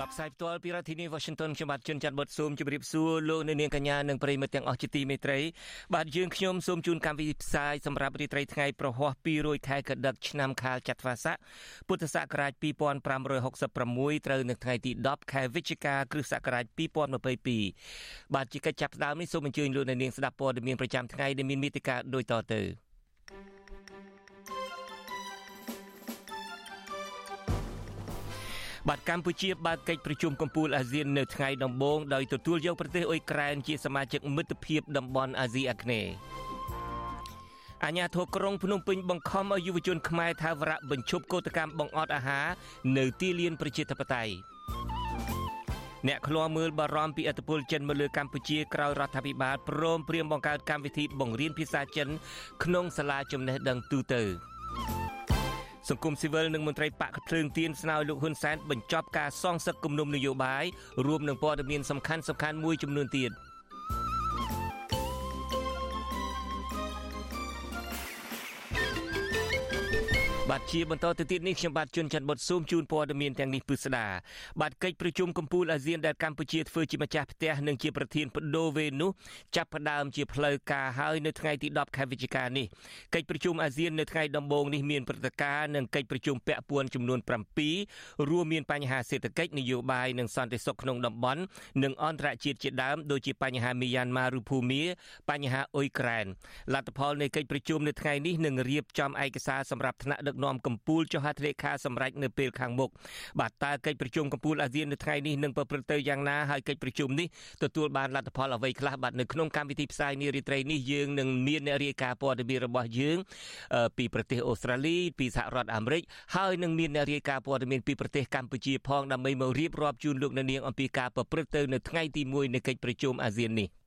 បាទផ្សាយផ្ទាល់ពីរដ្ឋធានី Washington ខ្ញុំបាទជួនច័ន្ទបុតស៊ូមជម្រាបសួរលោកអ្នកនាងកញ្ញានិងប្រិយមិត្តទាំងអស់ជាទីមេត្រីបាទយើងខ្ញុំសូមជូនកម្មវិធីផ្សាយសម្រាប់រាត្រីថ្ងៃប្រហោះ200ខែកដិកឆ្នាំខាលចត្វាស័កពុទ្ធសករាជ2566ត្រូវនៅថ្ងៃទី10ខែវិច្ឆិកាគ្រិស្តសករាជ2022បាទជាកិច្ចចាប់ផ្ដើមនេះសូមអញ្ជើញលោកអ្នកនាងស្ដាប់ព័ត៌មានប្រចាំថ្ងៃដែលមានមេតិការដូចតទៅ បាទកម្ពុជាបើកកិច្ចប្រជុំកំពូលអាស៊ាននៅថ្ងៃដំបូងដោយទទួលយកប្រទេសអ៊ុយក្រែនជាសមាជិកមិត្តភាពតំបន់អាស៊ីអាគ្នេយ៍អាញាធរក្រុងភ្នំពេញបង្ខំឲ្យយុវជនខ្មែរថាវរៈបញ្ឈប់កោតកម្មបង្អត់អាហារនៅទីលានប្រជាធិបតេយ្យអ្នកឃ្លាំមើលបារម្ភពីឥទ្ធិពលចិនមកលើកម្ពុជាក្រោយរដ្ឋាភិបាលព្រមព្រៀងបង្កើតកម្មវិធីបង្រៀនភាសាចិនក្នុងសាលាចំណេះដឹងទូទៅ សង្គមស៊ីវិលនិងមន្ត្រីបកភ្លើងទៀនស្នើលោកហ៊ុនសែនបញ្ចប់ការសងសឹកគំនុំនយោបាយរួមនឹងព័ត៌មានសំខាន់សំខាន់មួយចំនួនទៀត។ បាទជាបន្តទៅទៀតនេះខ្ញុំបាទជួនច័ន្ទបុតស៊ូមជូនព័ត៌មានទាំងនេះពិស្ដាបាទកិច្ចប្រជុំកំពូលអាស៊ានដែលកម្ពុជាធ្វើជាម្ចាស់ផ្ទះនិងជាប្រធានបដូវវេននោះចាប់ផ្ដើមជាផ្លូវការហើយនៅថ្ងៃទី10ខែវិច្ឆិកានេះកិច្ចប្រជុំអាស៊ាននៅថ្ងៃដំបូងនេះមានព្រឹត្តិការណ៍និងកិច្ចប្រជុំពាក់ព័ន្ធចំនួន7រួមមានបញ្ហាសេដ្ឋកិច្ចនយោបាយនិងសន្តិសុខក្នុងតំបន់និងអន្តរជាតិជាដើមដូចជាបញ្ហាមីយ៉ាន់ម៉ាឬភូមាបញ្ហាអ៊ុយក្រែនលទ្ធផលនៃកិច្ចប្រជុំនៅថ្ងៃនេះនឹងរៀបចំឯកសារសម្រាប់ថ្នាក់ដឹកនាំកម្ពុជាចុះហត្ថលេខាសម្រេចនៅពេលខាងមុខបាទតើកិច្ចប្រជុំកម្ពុជាអាស៊ាននៅថ្ងៃនេះនឹងប្រព្រឹត្តទៅយ៉ាងណាហើយកិច្ចប្រជុំនេះទទួលបានលទ្ធផលអ្វីខ្លះបាទនៅក្នុងកម្មវិធីផ្សាយនារីត្រីនេះយើងនឹងមានអ្នករាយការណ៍ព័ត៌មានរបស់យើងពីប្រទេសអូស្ត្រាលីពីសហរដ្ឋអាមេរិកហើយនឹងមានអ្នករាយការណ៍ព័ត៌មានពីប្រទេសកម្ពុជាផងដើម្បីមករៀបរាប់ជូនលោកអ្នកនាងអំពីការប្រព្រឹត្តទៅនៅថ្ងៃទី1នៃកិច្ចប្រជុំអាស៊ាននេះ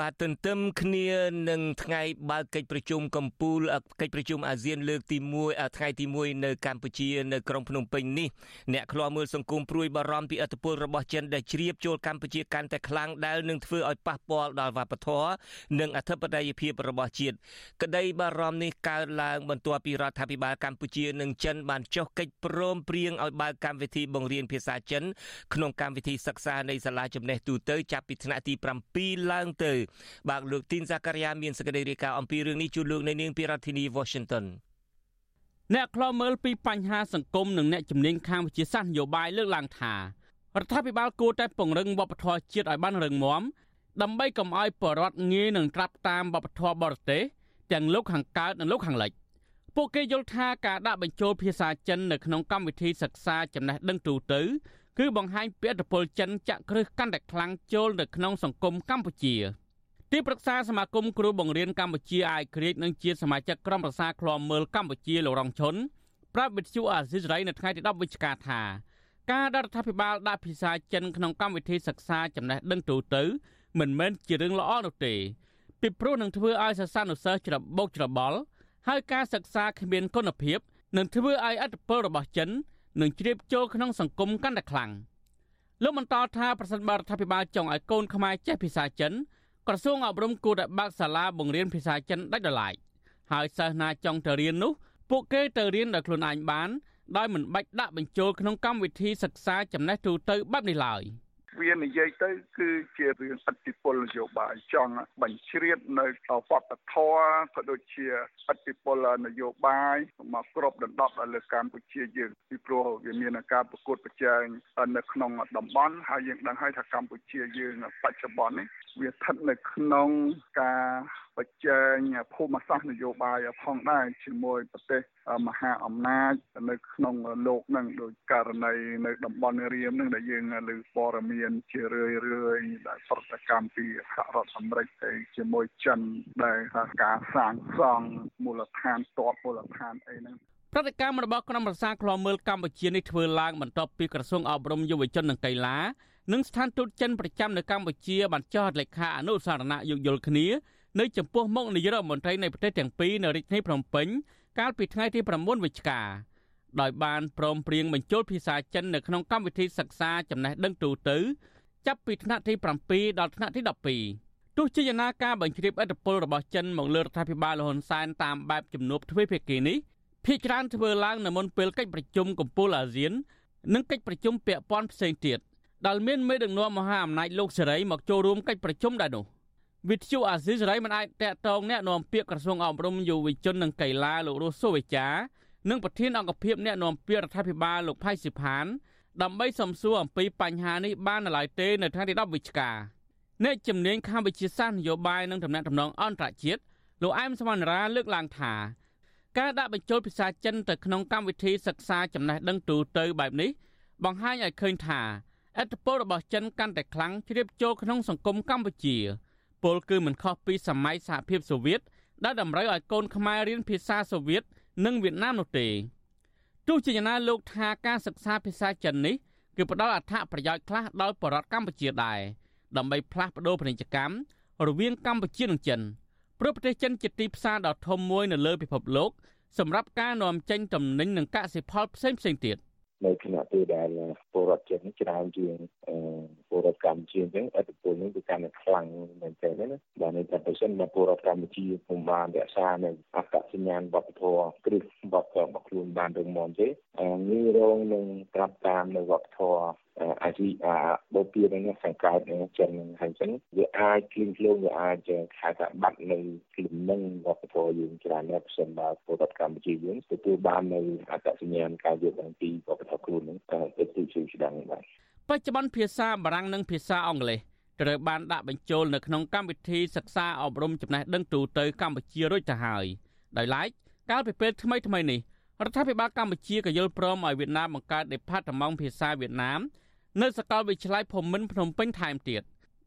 បាទទន្ទឹមគ្នានឹងថ្ងៃបើកកិច្ចប្រជុំកំពូលកិច្ចប្រជុំអាស៊ានលើកទី1ថ្ងៃទី1នៅកម្ពុជានៅក្រុងភ្នំពេញនេះអ្នកខ្លោមើលសង្គមព្រួយបារម្ភពីឥទ្ធិពលរបស់ចិនដែលជ្រាបចូលកម្ពុជាកាន់តែខ្លាំងដែលនឹងធ្វើឲ្យប៉ះពាល់ដល់វប្បធម៌និងអធិបតេយ្យភាពរបស់ជាតិក្តីបារម្ភនេះកើតឡើងបន្ទាប់ពីរដ្ឋាភិបាលកម្ពុជានិងចិនបានចុះកិច្ចព្រមព្រៀងឲ្យបើកកម្មវិធីបង្រៀនភាសាចិនក្នុងកម្មវិធីសិក្សានៃសាលាចំណេះទូទៅចាប់ពីថ្នាក់ទី7ឡើងទៅបាទលោកទីនសាការីយ៉ាមានសេចក្តីរាយការណ៍អំពីរឿងនេះជូនលោកនៅនាងពីរដ្ឋធានី Washington អ្នកខ្លោមើលពីបញ្ហាសង្គមនិងអ្នកជំនាញខាងវិទ្យាសាស្ត្រនយោបាយលើកឡើងថារដ្ឋាភិបាលគួរតែពង្រឹងវប្បធម៌ជាតិឲ្យបានរឹងមាំដើម្បីកុំឲ្យបរដ្ឋងាយនឹងត្រាប់តាមវប្បធម៌បរទេសទាំងលោកខាងកើតនិងលោកខាងលិចពួកគេយល់ថាការដាក់បញ្ចូលភាសាចិននៅក្នុងកម្មវិធីសិក្សាចំណេះដឹងទូទៅគឺបង្ហាញពីឥទ្ធិពលចិនចាក់គ្រឹះកាន់តែខ្លាំងចូលនៅក្នុងសង្គមកម្ពុជា។ ទីប្រឹក្សាសមាគមគ្រូបង្រៀនកម្ពុជាអាយក្រិចនិងជាសមាជិកក្រុមប្រឹក្សាឃ្លាំមើលកម្ពុជាលោករងឈុនប្រាប់វិទ្យុអាស៊ីសេរីនៅថ្ងៃទី10វិច្ឆិកាថាការរដ្ឋាភិបាលដាក់ភាសាចិនក្នុងកម្មវិធីសិក្សាចំណេះដឹងទូទៅ មិនមែនជារឿងល្អនោះទេពីព្រោះនឹងធ្វើឲ្យសិស្សានុសិស្សច្របូកច្របល់ហើយការសិក្សាគ្មានគុណភាពនឹងធ្វើឲ្យអត្តពលរបស់ចិននឹងជ្រាបចូលក្នុងសង្គមកាន់តែខ្លាំងលោកបន្តថាប្រសិនបរដ្ឋាភិបាលចង់ឲ្យកូនខ្មែរចេះភាសាចិន ក្រសួងអប់រំគួរតែបើកសាលាបង្រៀនភាសាចិនដាច់ដោយឡែកហើយសិស្សណាចង់ទៅរៀននោះពួកគេទៅរៀនដោយខ្លួនឯងបានដោយមិនបាច់ដាក់បញ្ចូលក្នុងកម្មវិធីសិក្សាចំណេះទូទៅបែបនេះឡើយ។ វានិយាយទៅគឺជារឿងអធិពលនយោបាយចង់បញ្ជ្រាបនៅវប្បធម៌ក៏ដូចជាអធិពលនយោបាយមកគ្របដណ្ដប់ដល់លើកម្ពុជាយើងពីព្រោះវាមានការប្រកួតប្រជែងនៅក្នុងតំបន់ហើយយើងដឹងហើយថាកម្ពុជាយើងបច្ចុប្បន្ននេះវាស្ថិតនៅក្នុងការប្រជែងភូមិសាស្ត្រនយោបាយផងដែរជាមួយប្រទេស មហាអំណាចនៅក្នុងលោកនឹងដោយករណីនៅតំបន់រៀមនឹងដែលយើងលើព័ត៌មានជារឿយរឿយដែលប្រតិកម្មពីសហរដ្ឋអាមេរិកទៅជាមួយចិនដែលការសាងសង់មូលដ្ឋានតបមូលដ្ឋានអីហ្នឹងប្រតិកម្មរបស់ក្រុមប្រឹក្សាខ្លមើលកម្ពុជានេះធ្វើឡើងបន្ទាប់ពីក្រសួងអប់រំយុវជននិងកីឡានិងស្ថានទូតចិនប្រចាំនៅកម្ពុជាបានចុះហត្ថលេខាអនុសារណៈយោគយល់គ្នានៅចំពោះមុខនាយករដ្ឋមន្ត្រីនៃប្រទេសទាំងពីរនៅរាជធានីភ្នំពេញ កាលពីថ្ងៃទី9វិច្ឆិកាដោយបានព្រមព្រៀងបញ្ចូលភាសាចិននៅក្នុងកម្មវិធីសិក្សាចំណេះដឹងទូទៅ ចាប់ពីថ្នាក់ទី7ដល់ថ្នាក់ទី12ទោះជាយ៉ាងណាការបញ្ជ្រាបឥទ្ធិពលរបស់ចិនមកលើរដ្ឋាភិបាលលហ៊ុនសែនតាមបែបជំនួបទ្វេភាគីនេះភាគច្រើនធ្វើឡើងនៅមុនពេលកិច្ចប្រជុំកំពូលអាស៊ាន និងកិច្ចប្រជុំពាក់ព័ន្ធផ្សេងទៀតដែលមានមេដឹកនាំមហាអំណាចលោកសេរីមកចូលរួមកិច្ចប្រជុំដែរនោះ វិទ្យុអាស៊ីសេរីមិនអាចតាក់ទងអ្នកនាំពាក្យក្រសួងអប់រំយុវជននិងកីឡាលោករស់សូវេចានិងប្រធានអង្គភិបអ្នកនាំពាក្យរដ្ឋាភិបាលលោកផៃស៊ីផានដើម្បីសំសួរអំពីបញ្ហានេះបាននៅឡើយទេនៅថ្ងៃទី10វិច្ឆិកាអ្នកជំនាញខាងវិទ្យាសាស្ត្រនយោបាយនិងតំណែងតំណងអន្តរជាតិលោកអែមសវណ្ណរាលើកឡើងថាការដាក់បញ្ចូលភាសាចិនទៅក្នុងកម្មវិធីសិក្សាចំណេះដឹងទូទៅបែបនេះបង្ហាញឲ្យឃើញថាឥទ្ធិពលរបស់ចិនកាន់តែខ្លាំងជ្រាបចូលក្នុងសង្គមកម្ពុជា ពលគឺមិនខុសពីសម័យសហភាពសូវៀតដែលតម្រូវឲ្យកូនខ្មែររៀនភាសាសូវៀតនិងវៀតណាមនោះទេទោះជាយ៉ាងណាលោកថាការសិក្សាភាសាចិននេះគឺផ្ដល់អត្ថប្រយោជន៍ខ្លះដល់ប្រជារដ្ឋកម្ពុជាដែរដើម្បីផ្លាស់ប្ដូរពាណិជ្ជកម្មរវាងកម្ពុជានិងចិនព្រោះប្រទេសចិនជាទីផ្សារដ៏ធំមួយនៅលើពិភពលោកសម្រាប់ការនាំចេញទំនិញនិងកសិផលផ្សេងៗទៀត នៅខណៈពេលដែលពលរដ្ឋចិនច្រើនជាងពលរដ្ឋកម្ពុជាអញ្ចឹងអត្តពលនេះគឺកាន់តែខ្លាំងមែនទែនណាបាទនៅតែប្រសិនបើពលរដ្ឋកម្ពុជាពុំបានរក្សានៅអត្តសញ្ញាណវប្បធម៌គ្រឹះវប្បធម៌របស់ខ្លួនបានរឹងមាំទេងាយរងនឹងត្រាប់តាមនៅវប្បធម៌ អាជីអាបូព៌ានេះសង្កេតនឹងចិនហើយអញ្ចឹងវាអាចគ្លីងគ្លូងវាអាចខែថាបាត់នៅគលំនឹងវប្បធម៌យើងច្រើនណាស់ប្រសិនបើពលរដ្ឋកម្ពុជាយើងទទួលបាននៅអត្តសញ្ញាណការយល់ដឹងពីវប្បធម៌ខ្លួននឹងទៅទីជឿស្ដាំបាទបច្ចុប្បន្នភាសាបារាំងនិងភាសាអង់គ្លេសត្រូវបានដាក់បញ្ចូលនៅក្នុងកម្មវិធីសិក្សាអប់រំចំណេះដឹងទូទៅកម្ពុជារួចទៅហើយដោយឡែកកាលពីពេលថ្មីថ្មីនេះរដ្ឋាភិបាលកម្ពុជាក៏យល់ព្រមឲ្យវៀតណាមបង្កើត Department ភាសាវៀតណាម នៅសាកលវិទ្យាល័យភូមិន្ទភ្នំពេញថែមទៀត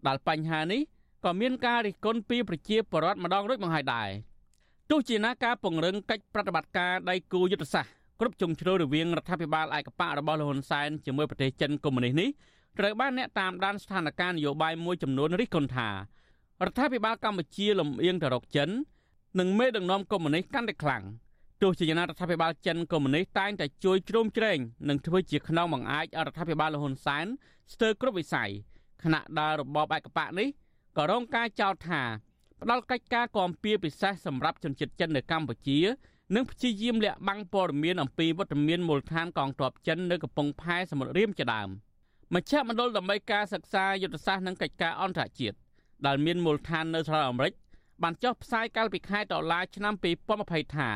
ដែលបញ្ហានេះក៏មានការរិះគន់ពីប្រជាពលរដ្ឋម្ដងរួចមកហើយដែរទោះជាណាការពង្រឹងកិច្ចប្រតិបត្តិការដៃគូយុទ្ធសាស្ត្រគ្រប់ជ្រុងជ្រោយរវាងរដ្ឋាភិបាលឯកបៈរបស់លហ៊ុនសែនជាមួយប្រទេសចិនកុម្មុយនីសនេះត្រូវបានអ្នកតាមដានស្ថានភាពនយោបាយមួយចំនួនរិះគន់ថារដ្ឋាភិបាលកម្ពុជាលំអៀងទៅរកចិននិងមេដឹកនាំកុម្មុយនីសកាន់តែខ្លាំង ទោះជាយ៉ាងណារដ្ឋាភិបាលចិនកុម្មុយនីសតែងតែជួយជ្រោមជ្រែងនិងធ្វើជាខ្នងបង្អាយរដ្ឋាភិបាលលហ៊ុនសែនស្ទើរគ្រប់វិស័យខណៈដែលរបបឯកបៈនេះក៏រងការចោទថាផ្ដាល់កិច្ចការគាំពៀពិសេសសម្រាប់ជនជាតិចិននៅកម្ពុជា និងព្យាយាមលាក់បាំងព័ត៌មានអំពីវត្តមានមូលដ្ឋានកងទ័ពចិននៅកំពង់ផែសមុទ្ររៀមជាដើមមជ្ឈមណ្ឌលដើម្បីការសិក្សាយុទ្ធសាស្ត្រនិងកិច្ចការអន្តរជាតិដែលមានមូលដ្ឋាននៅសហរដ្ឋអាមេរិកបានចុះផ្សាយកាលពីខែតុលាឆ្នាំ2020ថា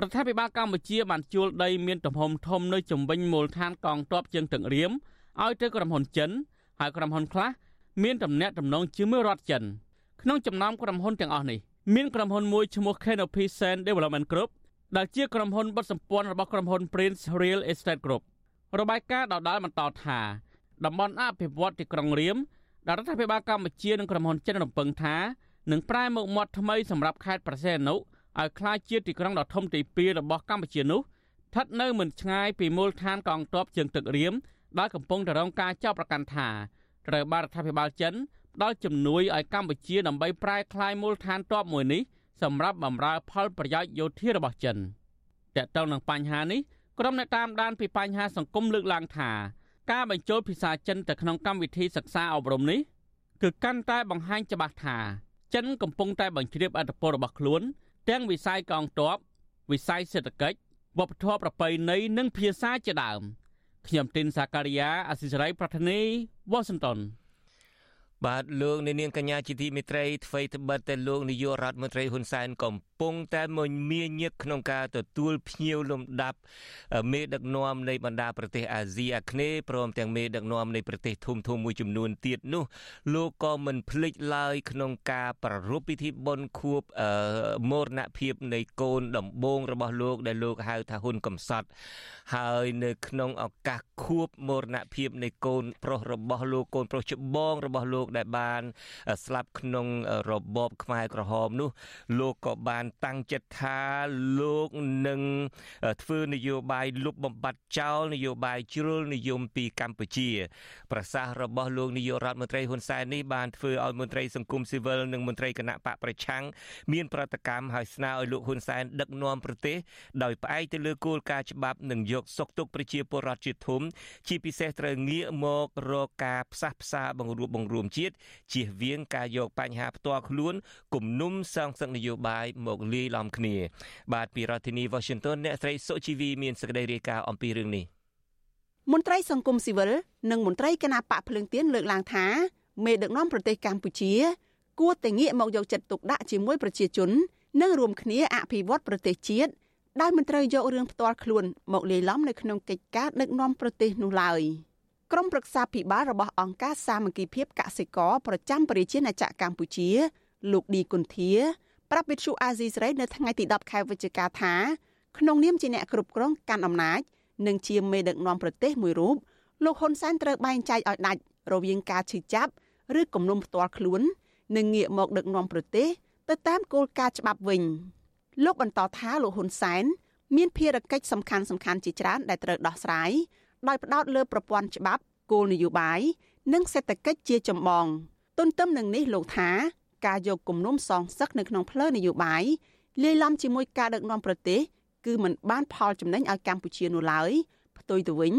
រដ្ឋាភិបាលកម្ពុជាបានជួលដីមានទំហំធំនៅជំវិញមូលដ្ឋានកងទ័ពជើងទឹករៀមឲ្យទៅក្រុមហ៊ុនចិនហើយក្រុមហ៊ុនខ្លះមានទំនាក់ទំនងជាមួយរដ្ឋចិនក្នុងចំណោមក្រុមហ៊ុនទាំងអស់នេះមានក្រុមហ៊ុនមួយឈ្មោះ Canopy Sen Development Group ដែលជាក្រុមហ៊ុនបិទសម្ព័ន្ធរបស់ក្រុមហ៊ុន Prince Real Estate Group របាយការណ៍ដដាលបន្តថាតំបន់អភិវឌ្ឍទីក្រុងរៀមដែលរដ្ឋាភិបាលកម្ពុជានិងក្រុមហ៊ុនចិនរំពឹងថានឹងប្រែមុខមាត់ថ្មីសម្រាប់ខេត្តប្រសេនុ ឲ្យក្លាយជាទីក្រុងដ៏ធំទី2របស់កម្ពុជានោះស្ថិតនៅមិនឆ្ងាយពីមូលដ្ឋានកងទ័ពជើងទឹករៀមដែលកំពុងតែរងការចោទប្រកាន់ថាត្រូវបានរដ្ឋាភិបាលចិនផ្ដល់ជំនួយឲ្យកម្ពុជាដើម្បីប្រែក្លាយមូលដ្ឋានទ័ពមួយនេះសម្រាប់បម្រើផលប្រយោជន៍យោធារបស់ចិនតើតើនឹងបញ្ហានេះក្រុមអ្នកតាមដានពីបញ្ហាសង្គមលើកឡើងថាការបញ្ចូលភាសាចិនទៅក្នុងកម្មវិធីសិក្សាអប់រំនេះគឺកាន់តែបង្ហាញច្បាស់ថាចិនកំពុងតែបញ្ជ្រាបអធិបតេយ្យរបស់ខ្លួន ទាំងវិស័យកងទ័ពវិស័យសេដ្ឋកិច្ចវប្បធម៌ប្រពៃណីនិងភាសាជាដើមខ្ញុំទីនសាការីយ៉ាអសិសរីប្រធានីវ៉ាស៊ីនតោន បាទលោកនាងកញ្ញាជាទីមេត្រីអ្វីត្បិតតែលោកនាយករដ្ឋមន្ត្រីហ៊ុនសែនកំពុងតែមមាញឹកក្នុងការទទួលភ្ញៀវលំដាប់មេដឹកនាំនៃបណ្ដាប្រទេសអាស៊ីអាគ្នេយ៍ព្រមទាំងមេដឹកនាំនៃប្រទេសធំធំមួយចំនួនទៀតនោះលោកក៏មិនភ្លេចឡើយក្នុងការប្រារព្ធពិធីបុណ្យខួបមរណភាពនៃកូនដំបងរបស់លោកដែលលោកហៅថាហ៊ុនកំសត់ហើយនៅក្នុងឱកាសខួបមរណភាពនៃកូនប្រុសរបស់លោកកូនប្រុសច្បងរបស់លោកដែលបាន ស្លាប់ក្នុងរបបខ្មែរក្រហមនោះ លោកក៏បានតាំងចិត្តថាលោកនឹងធ្វើនយោបាយលុបបំបាត់ចោលនយោបាយជ្រុលនិយមពីកម្ពុជា ប្រសាសន៍របស់លោកនាយករដ្ឋមន្ត្រីហ៊ុនសែននេះបានធ្វើឲ្យមន្ត្រីសង្គមស៊ីវិលនិងមន្ត្រីគណៈបកប្រឆាំងមានប្រតិកម្មហើយស្នើឲ្យលោកហ៊ុនសែនដឹកនាំប្រទេសដោយផ្អែកទៅលើគោលការណ៍ច្បាប់និងយកសុខទុក្ខប្រជាពលរដ្ឋជាធំជាពិសេសត្រូវងាកមករកការផ្សះផ្សាបង្រួបបង្រួមជាតិជៀសវាងការយកបញ្ហាផ្ទាល់ខ្លួនគំនុំសងសឹកនយោបាយមកលាយឡំគ្នា បាទពីរដ្ឋធានី Washington អ្នកស្រីសុជីវីមានសេចក្តីរាយការណ៍អំពីរឿងនេះមន្ត្រីសង្គមស៊ីវិលនិងមន្ត្រីគណៈបកភ្លើងទៀនលើកឡើងថាមេដឹកនាំប្រទេសកម្ពុជា គួរតែងាកមកយកចិត្តទុកដាក់ជាមួយប្រជាជននិងរួមគ្នាអភិវឌ្ឍប្រទេសជាតិដោយមិនត្រូវយករឿងផ្ទាល់ខ្លួនមកលាយឡំនៅក្នុងកិច្ចការដឹកនាំប្រទេសនោះឡើយ ក្រុមប្រឹក្សាភិបាលរបស់អង្គការសាមគ្គីភាពកសិករប្រចាំប្រជាណាចក្រកម្ពុជា លោកឌីគុន្ធា ប្រាប់វិទ្យុអាស៊ីសេរីនៅថ្ងៃទី10ខែវិច្ឆិកាថាក្នុងនាមជាអ្នកគ្រប់គ្រងកាន់អំណាចនិងជាមេដឹកនាំប្រទេសមួយរូបលោកហ៊ុនសែនត្រូវបែងចែកឲ្យដាច់រវាងការឈឺចាប់ឬគំនុំផ្ទាល់ខ្លួននិងងាកមកដឹកនាំប្រទេសទៅតាមគោលការណ៍ច្បាប់វិញ។លោកបន្តថាលោកហ៊ុនសែនមានភារកិច្ចសំខាន់សំខាន់ជាច្រើនដែលត្រូវដោះស្រាយ ដោយផ្ដោតលើប្រព័ន្ធច្បាប់គោលនយោបាយនិងសេដ្ឋកិច្ចជាចម្បងទន្ទឹមនឹងនេះលោកថាការយកគំនុំសងសឹកនៅក្នុងផ្លូវនយោបាយលាយឡំជាមួយការដឹកនាំប្រទេសគឺមិនបានផលចំណេញឲ្យកម្ពុជានោះឡើយផ្ទុយទៅវិញ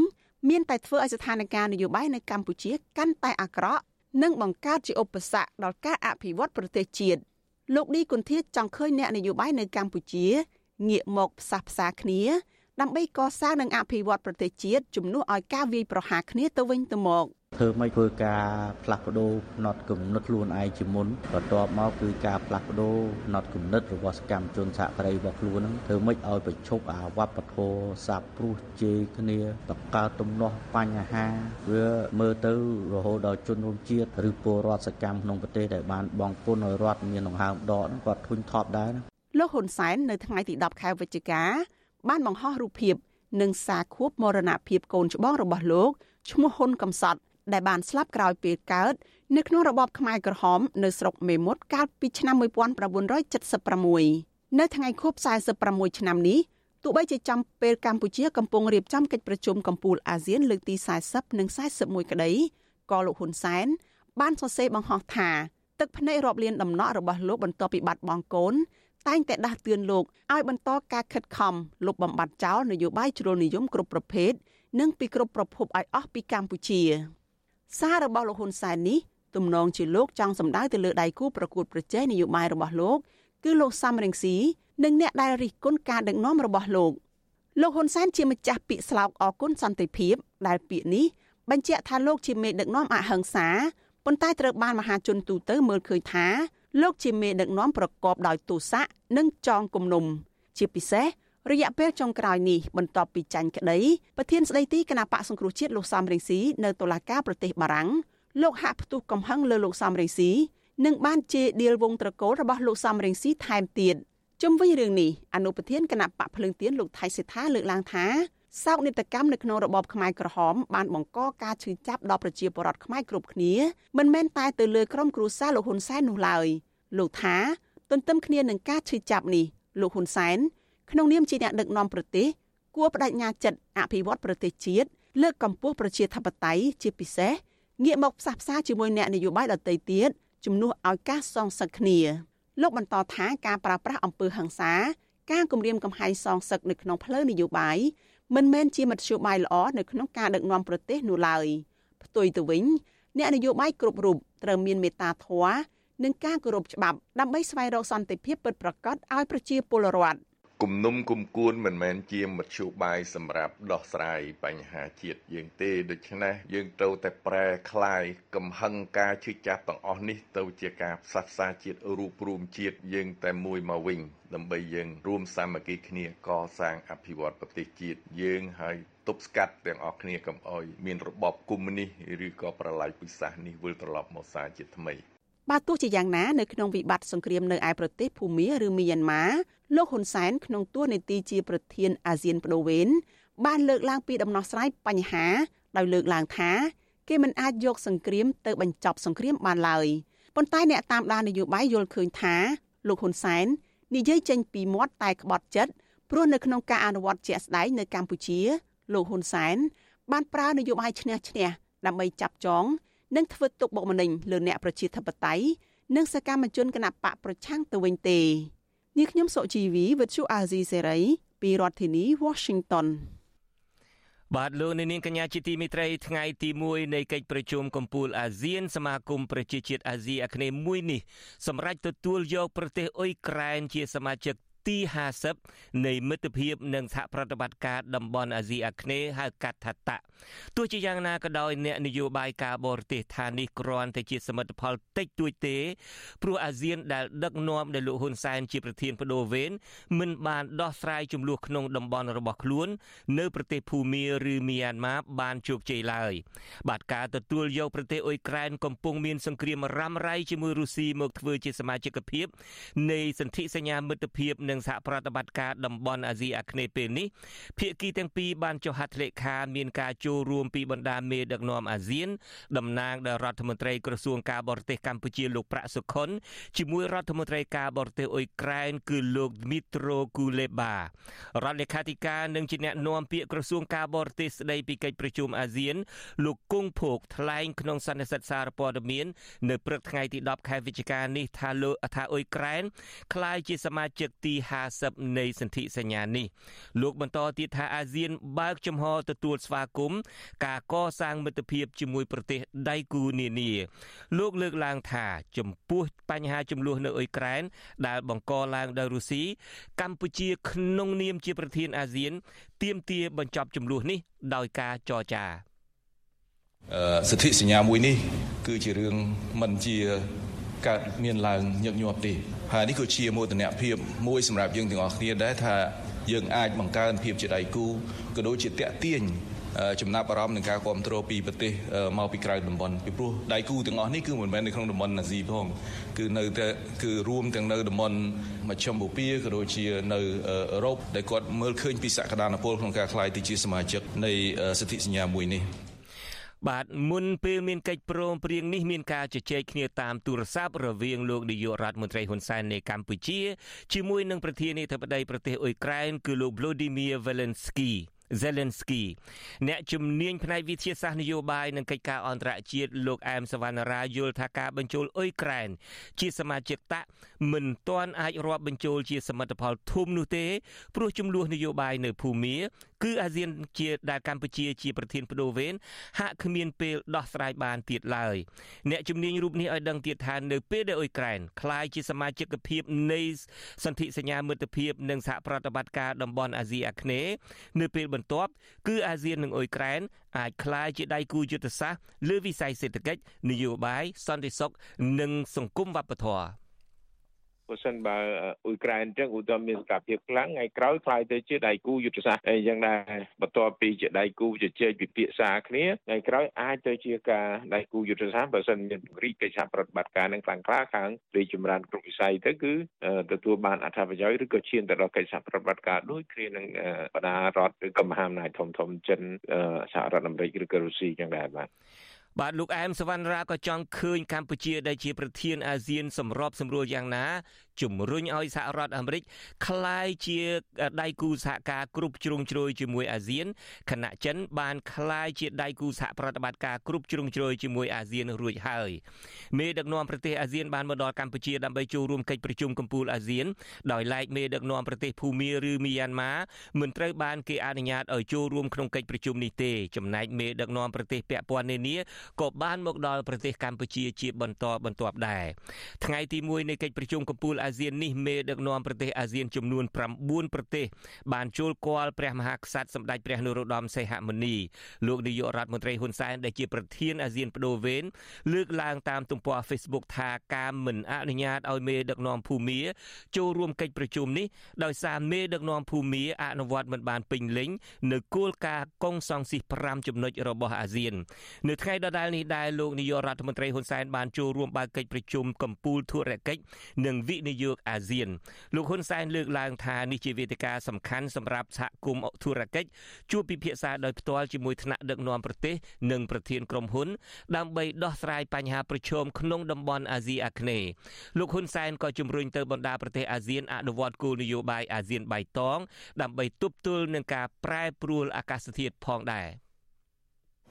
មានតែធ្វើឲ្យស្ថានភាពនយោបាយនៅកម្ពុជាកាន់តែអាក្រក់និងបង្កើតជាឧបសគ្គដល់ការអភិវឌ្ឍប្រទេសជាតិលោកឌីគុន្ធាចង់ឃើញអ្នកនយោបាយនៅកម្ពុជាងាកមកផ្សះផ្សាគ្នា ដើម្បីកសាងនិងអភិវឌ្ឍប្រទេសជាតិជំនួសឲ្យការវាយប្រហារគ្នាទៅវិញទៅមក។ធ្វើម៉េចធ្វើការផ្លាស់ប្ដូរផ្នត់គំនិតខ្លួនឯងជាមុនបន្ទាប់មកគឺការផ្លាស់ប្ដូរផ្នត់គំនិតរបស់សកម្មជនសហគ្រាសរបស់ខ្លួនហ្នឹងធ្វើម៉េចឲ្យប្រឈប់អាវប្បធម៌សាបព្រោះជេរគ្នាតកើតទំនាស់បញ្ហាវាមើលទៅរហូតដល់ជនរួមជាតិឬពលរដ្ឋសកម្មក្នុងប្រទេសដែលបានបងពុនឲ្យរដ្ឋមានដង្ហើមដកហ្នឹងគាត់ធុញថប់ដែរណាលោកហ៊ុនសែននៅថ្ងៃទី10ខែវិច្ឆិកា បានបង្ហោះរូបភាពនិងសារខួបមរណភាពកូនច្បងរបស់លោកឈ្មោះហ៊ុនកំសត់ដែលបានស្លាប់ក្រោយពេលកើតនៅក្នុងរបបខ្មែរក្រហមនៅស្រុកមេមត់កាលពីឆ្នាំ1976នៅថ្ងៃខួប46ឆ្នាំនេះទោះបីជាចំពេលកម្ពុជាកំពុងរៀបចំកិច្ចប្រជុំកំពូលអាស៊ានលើកទី40និង41ក្តីក៏លោកហ៊ុនសែនបានសរសេរបង្ហោះថាទឹកភ្នែករាប់លានដំណក់របស់លោកបន្ទាប់ពីបាត់បង់កូន តែងតែដាស់តឿនលោកឲ្យបន្តការខិតខំលុបបំបាត់ចោលនយោបាយជ្រុលនិយមគ្រប់ប្រភេទនិងពីគ្រប់ប្រភពឲ្យអស់ពីកម្ពុជា សាររបស់លោកហ៊ុនសែននេះទំនងជាលោកចង់សម្ដៅទៅលើដៃគូប្រកួតប្រជែងនយោបាយរបស់លោក គឺលោកសំរងស៊ីនិងអ្នកដែលរិះគន់ការដឹកនាំរបស់លោកលោកហ៊ុនសែនជាម្ចាស់ពាក្យស្លោកអគុណសន្តិភាពដែលពាក្យនេះបញ្ជាក់ថាលោកជាមេដឹកនាំអហិង្សាប៉ុន្តែត្រូវបានមហាជនទូទៅមើលឃើញថា លោកជាមេដឹកនាំប្រកបដោយទោសៈនិងចងគំនុំ ជាពិសេសរយៈពេលចុងក្រោយនេះបន្ទាប់ពីចាញ់ក្តីប្រធានស្ដីទីគណៈបកសង្គ្រោះជាតិលោកសំរងស៊ីនៅតុលាការប្រទេសបារាំងលោកហាក់ផ្ទុះកំហឹងលើលោកសំរងស៊ីនិងបានជេរដៀលវងត្រកូលរបស់លោកសំរងស៊ីថែមទៀតជុំវិញរឿងនេះអនុប្រធានគណៈបកភ្លើងទៀនលោកថៃសេដ្ឋាលើកឡើងថា សោកនាដកម្មនៅក្នុងរបបខ្មែរក្រហមបានបង្កការឈឺចាប់ដល់ប្រជាពលរដ្ឋខ្មែរគ្រប់គ្នាមិនមែនតែទៅលើក្រុមគ្រួសារលោកហ៊ុនសែននោះឡើយលោកថាទន្ទឹមគ្នានឹងការឈឺចាប់នេះលោកហ៊ុនសែនក្នុងនាមជាអ្នកដឹកនាំប្រទេសគួរបដិញ្ញាចិត្តអភិវឌ្ឍប្រទេសជាតិលើកកម្ពស់ប្រជាធិបតេយ្យជាពិសេសងាកមកផ្សះផ្សាជាមួយអ្នកនយោបាយដទៃទៀតជំនួសឲ្យការសងសឹកគ្នាលោកបន្តថាការប្រើប្រាស់អំពើហិង្សាការគំរាមកំហែងសងសឹកនៅក្នុងផ្លូវនយោបាយ មិនមែនជាមធ្យោបាយល្អនៅក្នុងការដឹកនាំប្រទេសនោះឡើយផ្ទុយទៅវិញអ្នកនយោបាយគ្រប់រូបត្រូវមានមេត្តាធម៌និងការគោរពច្បាប់ដើម្បីស្វែងរកសន្តិភាពពិតប្រាកដឲ្យប្រជាពលរដ្ឋ គំនុំគុំគួនមិនមែនជាមធ្យោបាយសម្រាប់ដោះស្រាយបញ្ហាជាតិយើងទេដូច្នេះយើងត្រូវតែប្រែក្លាយកំហឹងការឈឺចាប់ទាំងអស់នេះទៅជាការផ្សះផ្សាជាតិរូបរួមជាតិយើងតែមួយមកវិញដើម្បីយើងរួមសាមគ្គីគ្នាកសាងអភិវឌ្ឍប្រទេសជាតិយើងហើយទប់ស្កាត់ទាំងអស់គ្នាកុំអោយមានរបបគុំនេះឬក៏ប្រឡាយពិសាសនេះវិលត្រឡប់មកសារជាថ្មី។ បាទទោះជាយ៉ាងណានៅក្នុងវិបត្តិសង្គ្រាមនៅឯប្រទេសភូមាឬមីយ៉ាន់ម៉ាលោកហ៊ុនសែនក្នុងតួនាទីជាប្រធានអាស៊ានបដូវេនបានលើកឡើងពីដំណោះស្រាយបញ្ហាដោយលើកឡើងថាគេមិនអាចយកសង្គ្រាមទៅបញ្ចប់សង្គ្រាមបានឡើយប៉ុន្តែអ្នកតាមដាននយោបាយយល់ឃើញថាលោកហ៊ុនសែននិយាយចេញពីមាត់តែក្បត់ចិត្តព្រោះនៅក្នុងការអនុវត្តជាក់ស្ដែងនៅកម្ពុជា លោកហ៊ុនសែនបានប្រើនយោបាយឈ្នះឈ្នះដើម្បីចាប់ចង និងធ្វើទុកបុកម្នេញលើអ្នកប្រជាធិបតេយ្យនិងសកម្មជនគណបកប្រឆាំងទៅវិញទេនាងខ្ញុំសុជីវីវិទ្យុអាស៊ីសេរីពីរដ្ឋធានី Washington បាទលោកនាងកញ្ញាជាទីមេត្រីថ្ងៃទី1នៃកិច្ចប្រជុំកំពូលអាស៊ានសមាគមប្រជាជាតិអាស៊ីអាគ្នេយ៍មួយនេះសម្រាប់ទទួលយកប្រទេសអ៊ុយក្រែនជាសមាជិក ទី50នៃមិត្តភាពនិងសហប្រតិបត្តិការតំបន់អាស៊ីអាគ្នេយ៍ហៅកាត់ថាតាទោះជាយ៉ាងណាក៏ដោយអ្នកនយោបាយការបរទេសថានេះគ្រាន់តែជាសមិទ្ធផលតិចតួចទេព្រោះអាស៊ានដែលដឹកនាំដោយលោកហ៊ុនសែនជាប្រធានបដូវវេនមិនបានដោះស្រាយចំនួនក្នុងតំបន់របស់ខ្លួន នៅប្រទេសភូមាឬមីយ៉ាន់ម៉ាបានជោគជ័យឡើយបាទការទទួលយកប្រទេសអ៊ុយក្រែនកំពុងមានសង្គ្រាមរ៉ាំរ៉ៃជាមួយរុស្ស៊ីមកធ្វើជាសមាជិកភាពនៃសន្ធិសញ្ញាមិត្តភាពនិងសហប្រតិបត្តិការតំបន់អាស៊ីអាគ្នេយ៍ពេលនេះភាគីទាំងពីរបានចុះហត្ថលេខាមានការចូលរួមពីបណ្ដាមេដឹកនាំអាស៊ានតំណាងដល់រដ្ឋមន្ត្រីក្រសួងការបរទេសកម្ពុជាលោកប្រាក់សុខុនជាមួយរដ្ឋមន្ត្រីការបរទេសអ៊ុយក្រែនគឺលោកឌមីត្រូគូលេបារដ្ឋលេខាធិការនិងជាអ្នកនាំពាក្យក្រសួងការបរទេសស្ដីពីកិច្ចប្រជុំអាស៊ាន លោកគង់ភោគថ្លែងក្នុងសន្និសីទសារព័ត៌មាននៅព្រឹកថ្ងៃទី10ខែវិច្ឆិកានេះថាលោកថាអ៊ុយក្រែនក្លាយជាសមាជិកទី50នៃសន្ធិសញ្ញានេះលោកបន្តទៀតថាអាស៊ានបើកចំហទទួលស្វាគមន៍ការកសាងមិត្តភាពជាមួយប្រទេសដៃគូនានាលោកលើកឡើងថា ចំពោះបញ្ហាចំនួននៅអ៊ុយក្រែនដែលបង្កឡើងដោយរុស្ស៊ីកម្ពុជាក្នុងនាមជាប្រធានអាស៊ានទាមទារបញ្ចប់ចំនួននេះដោយការចរចាសន្ធិសញ្ញាមួយនេះ គឺជារឿងមិនជាកើតមានឡើងញឹកញាប់ទេ ហើយនេះក៏ជាមោទនភាពមួយសម្រាប់យើងទាំងអស់គ្នាដែរថាយើងអាចបង្កើនភាពជាដៃគូក៏ដូចជាតាក់ទាញចំណាប់អារម្មណ៍នឹងការគ្រប់គ្រងពីប្រទេសមកពីក្រៅតំបន់ពីព្រោះដៃគូទាំងអស់នេះគឺមិនមែននៅក្នុងតំបន់អាស៊ីផងគឺនៅតែគឺរួមទាំងនៅតំបន់មជ្ឈមបូព៌ាក៏ដូចជានៅអឺរ៉ុបដែលគាត់មើលឃើញពីសក្តានុពលក្នុងការក្លាយទៅជាសមាជិកនៃសន្ធិសញ្ញាមួយនេះ បាទមុនពេលមានកិច្ចព្រមព្រៀងនេះមានការជជែកគ្នាតាមទូរស័ព្ទរវាងលោកនាយករដ្ឋមន្ត្រីហ៊ុនសែននៃកម្ពុជាជាមួយនឹងប្រធានាធិបតីប្រទេសអ៊ុយក្រែនគឺលោក Vladimir Zelensky Zelensky អ្នកជំនាញផ្នែកវិទ្យាសាស្ត្រនយោបាយនិងកិច្ចការអន្តរជាតិលោកអែមសវណ្ណរាយល់ថាការបញ្ចូលអ៊ុយក្រែនជាសមាជិកតាក់មិនទាន់អាចរាប់បញ្ចូលជាសមិទ្ធផលធំនោះទេព្រោះចំនួននយោបាយនៅភូមា គឺអាស៊ានជាដែលកម្ពុជាជាប្រធានបដូវវេនហាក់គ្មានពេលដោះស្រាយបានទៀតឡើយអ្នកជំនាញរូបនេះឲ្យដឹងទៀតថានៅពេលដែលអ៊ុយក្រែនក្លាយជាសមាជិកភាពនៃសន្ធិសញ្ញាមិត្តភាពនិងសហប្រតិបត្តិការតំបន់អាស៊ីអាគ្នេយ៍នៅពេលបន្ទាប់គឺអាស៊ាននិងអ៊ុយក្រែនអាចក្លាយជាដៃគូយុទ្ធសាស្ត្រលើវិស័យសេដ្ឋកិច្ចនយោបាយសន្តិសុខនិងសង្គមវប្បធម៌ បើសិនបើអ៊ុយក្រែនអញ្ចឹងឧទាហរណ៍មានសកម្មភាពខ្លាំងថ្ងៃក្រោយខ្លាយទៅជាដៃគូយុទ្ធសាស្ត្រអីយ៉ាងដែរបន្ទាប់ពីជាដៃគូជជែកពិភាក្សាគ្នាថ្ងៃក្រោយអាចទៅជាការដៃគូយុទ្ធសាស្ត្របើសិនមានពង្រីកកិច្ចសហប្រតិបត្តិការនឹងខ្លាំងក្លាខាងរីចម្រើនគ្រប់វិស័យទៅគឺទទួលបានអត្ថប្រយោជន៍ឬក៏ឈានទៅដល់កិច្ចសហប្រតិបត្តិការដូចគ្នានឹងបណ្ដារដ្ឋឬក៏មហាអំណាចធំធំចិនសហរដ្ឋអាមេរិកឬក៏រុស្ស៊ីយ៉ាងដែរបាទ បាទលោកអែមសវណ្ណរាក៏ចង់ឃើញកម្ពុជាដែលជាប្រធានអាស៊ានសម្របសម្រួលយ៉ាងណា ជំរុញឲ្យសហរដ្ឋអាមេរិកคล้ายជាដៃគូសហការគ្រប់ជ្រុងជ្រោយជាមួយអាស៊ានខណៈចិនបានคล้ายជាដៃគូសហប្រតិបត្តិការគ្រប់ជ្រុងជ្រោយជាមួយអាស៊ានរួចហើយមេដឹកនាំប្រទេសអាស៊ានបានមកដល់កម្ពុជាដើម្បីចូលរួមកិច្ចប្រជុំកំពូលអាស៊ានដោយឡែកមេដឹកនាំប្រទេសភូមាឬមីយ៉ាន់ម៉ាមិនត្រូវបានគេអនុញ្ញាតឲ្យចូលរួមក្នុងកិច្ចប្រជុំនេះទេចំណែកមេដឹកនាំប្រទេសពាក់ព័ន្ធនានាក៏បានមកដល់ប្រទេសកម្ពុជាជាបន្តបន្ទាប់ដែរថ្ងៃទី1នៃកិច្ចប្រជុំកំពូល អាស៊ាននេះមេដឹកនាំប្រទេសអាស៊ានចំនួន9ប្រទេសបានចូលគាល់ព្រះមហាក្សត្រសម្ដេចព្រះនរោត្តមសីហមុនីលោកនាយករដ្ឋមន្ត្រីហ៊ុនសែនដែលជាប្រធានអាស៊ានបដូវវេនលើកឡើងតាមទំព័រ Facebook ថាការមិនអនុញ្ញាតឲ្យមេដឹកនាំភូមាចូលរួមកិច្ចប្រជុំនេះដោយសារមេដឹកនាំភូមាអនុវត្តមិនបានពេញលេញនៅគោលការណ៍កុងសង្ស៊ីស5ចំណុចរបស់អាស៊ាននៅថ្ងៃដដែលនេះដែរលោកនាយករដ្ឋមន្ត្រីហ៊ុនសែនបានចូលរួមបើកកិច្ចប្រជុំកម្ពុជាធុរកិច្ចនិងវិនិយោគអាស៊ានលោកហ៊ុនសែនលើកឡើងថានេះជាវេទិកាសំខាន់សម្រាប់សហគមន៍ធុរកិច្ចជួបពិភាក្សាដោយផ្ទាល់ជាមួយថ្នាក់ដឹកនាំប្រទេសនិងប្រធានក្រុមហ៊ុន ដើម្បីដោះស្រាយបញ្ហាប្រឈមក្នុងតំបន់អាស៊ីអាគ្នេយ៍លោកហ៊ុនសែនក៏ជំរុញទៅបណ្ដាប្រទេសអាស៊ានអនុវត្តគោលនយោបាយអាស៊ានបៃតងដើម្បីទប់ទល់នឹងការប្រែប្រួលអាកាសធាតុផងដែរ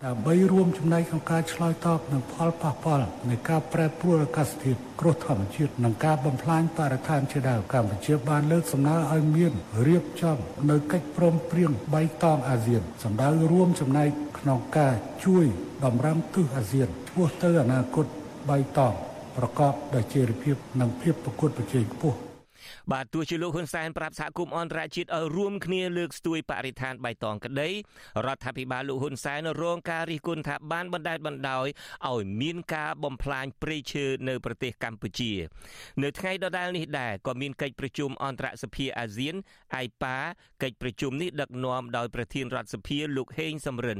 ដើម្បីរួមចំណែកក្នុងការឆ្លើយតបនឹងផលប៉ះពាល់នៃការប្រែប្រួលអាកាសធាតុគ្រោះធម្មជាតិនិងការបំផ្លាញបរិស្ថានជាដើមកម្ពុជាបានលើកសំណើឲ្យមានរៀបចំនៅកិច្ចព្រមព្រៀងបៃតងអាស៊ានសម្ដៅរួមចំណែកក្នុងការជួយបំរុងទិសអាស៊ានឆ្ពោះទៅអនាគតបៃតងប្រកបដោយចីរភាពនិងភាពប្រកួតប្រជែងខ្ពស់ បាទទោះជាលោកហ៊ុនសែនប្រាប់សហគមន៍អន្តរជាតិឲ្យរួមគ្នាលើកស្ទួយបរិស្ថានបៃតងក្តីរដ្ឋាភិបាលលោកហ៊ុនសែនរងការរិះគន់ថាបានបណ្តែតបណ្តោយឲ្យមានការបំផ្លាញព្រៃឈើនៅប្រទេសកម្ពុជា នៅថ្ងៃដដែលនេះដែរក៏មានកិច្ចប្រជុំអន្តរសភាអាស៊ានអៃប៉ាកិច្ចប្រជុំនេះដឹកនាំដោយប្រធានរដ្ឋសភាលោកហេងសំរិន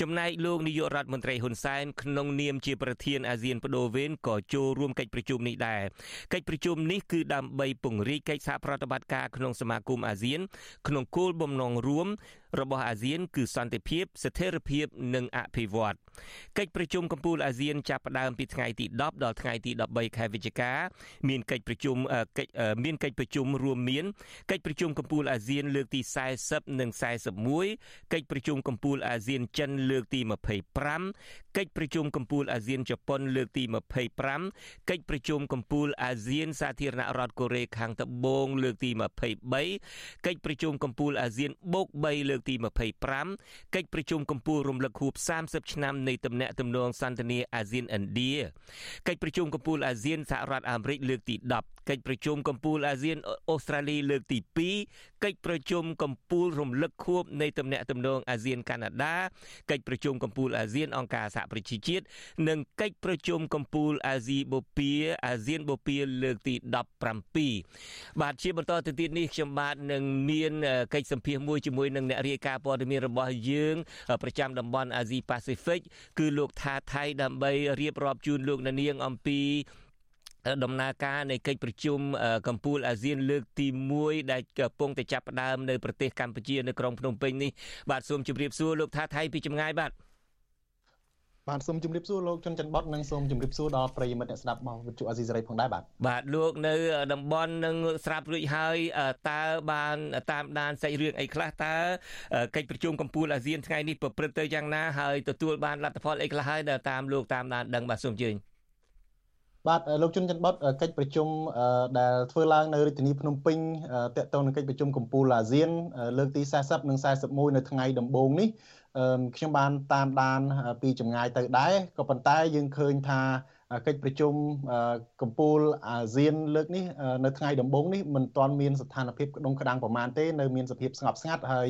ចំណែកលោកនាយករដ្ឋមន្ត្រីហ៊ុនសែនក្នុងនាមជាប្រធានអាស៊ានបដូវវេនក៏ចូលរួមកិច្ចប្រជុំនេះដែរកិច្ចប្រជុំនេះគឺដើម្បីពង្រីកកិច្ចសហប្រតិបត្តិការក្នុងសមាគមអាស៊ានក្នុងគោលបំណងរួម របស់អាស៊ាន គឺសន្តិភាពស្ថិរភាពនិងអភិវឌ្ឍកិច្ចប្រជុំកំពូលអាស៊ានចាប់ផ្ដើមពីថ្ងៃទី10ដល់ថ្ងៃទី13ខែវិច្ឆិកាមានកិច្ចប្រជុំកិច្ចមានកិច្ចប្រជុំរួមមានកិច្ចប្រជុំកំពូលអាស៊ាន លើកទី40និង41កិច្ចប្រជុំកំពូលអាស៊ានចិនលើកទី25កិច្ចប្រជុំកំពូលអាស៊ានជប៉ុនលើកទី25កិច្ចប្រជុំកំពូលអាស៊ាន សាធារណរដ្ឋកូរ៉េខាងត្បូងលើកទី23កិច្ចប្រជុំកំពូលអាស៊ានបូក3លើកទី25កិច្ចប្រជុំកំពូលរំលឹកខួប30ឆ្នាំនៃទំនាក់ទំនងសន្តិនិកអាស៊ានឥណ្ឌាកិច្ចប្រជុំកំពូលអាស៊ានសហរដ្ឋអាមេរិកលើកទី10កិច្ចប្រជុំកំពូលអាស៊ានអូស្ត្រាលីលើកទី2កិច្ចប្រជុំកំពូលរំលឹកខួបនៃទំនាក់ទំនងអាស៊ានកាណាដាកិច្ចប្រជុំកំពូលអាស៊ានអង្គការសហប្រជាជាតិនិងកិច្ចប្រជុំកំពូលអាស៊ីបូព៌ាអាស៊ានបូព៌ាលើកទី17បាទជាបន្តទៅទៀតនេះខ្ញុំបាទនឹងមានកិច្ចសម្ភាសមួយជាមួយនឹងអ្នករាយការណ៍ព័ត៌មានរបស់យើងប្រចាំតំបន់អាស៊ីប៉ាស៊ីហ្វិកគឺលោកថាថៃដើម្បីរៀបរាប់ជូនលោកនាងអំពី ដំណើរការនៃកិច្ចប្រជុំកម្ពុជាអាស៊ានលើកទី1ដែលកំពុងតែចាប់ផ្ដើមនៅប្រទេសកម្ពុជានៅក្រុងភ្នំពេញនេះបាទសូមជម្រាបសួរលោកថាថៃពីចម្ងាយបាទបាទសូមជម្រាបសួរលោកជុនច័ន្ទបតនិងសូមជម្រាបសួរដល់ប្រិយមិត្តអ្នកស្ដាប់របស់វិទ្យុអាស៊ីសេរីផងដែរបាទបាទលោកនៅតំបន់នឹងស្រាប់រួចហើយតើបានតាមដានសាច់រឿងអីខ្លះតើកិច្ចប្រជុំកម្ពុជាអាស៊ានថ្ងៃនេះប្រព្រឹត្តទៅយ៉ាងណាហើយទទួលបានលទ្ធផលអីខ្លះហើយដែលតាមលោកតាមដានដឹងបាទសូមអញ្ជើញ បាទលោកជុនច័ន្ទបតកិច្ចប្រជុំដែលធ្វើឡើងនៅរាជធានីភ្នំពេញតាក់ទងនឹងកិច្ចប្រជុំកម្ពុជាអាស៊ានលើកទី40និង41នៅថ្ងៃដំបូងនេះខ្ញុំបានតាមដានពីចម្ងាយទៅដែរក៏ប៉ុន្តែយើងឃើញថាកិច្ចប្រជុំកម្ពុជាអាស៊ានលើកនេះនៅថ្ងៃដំបូងនេះមិនទាន់មានស្ថានភាពក្តុងក្តាំងប្រមាណទេនៅមានសភាពស្ងប់ស្ងាត់ហើយ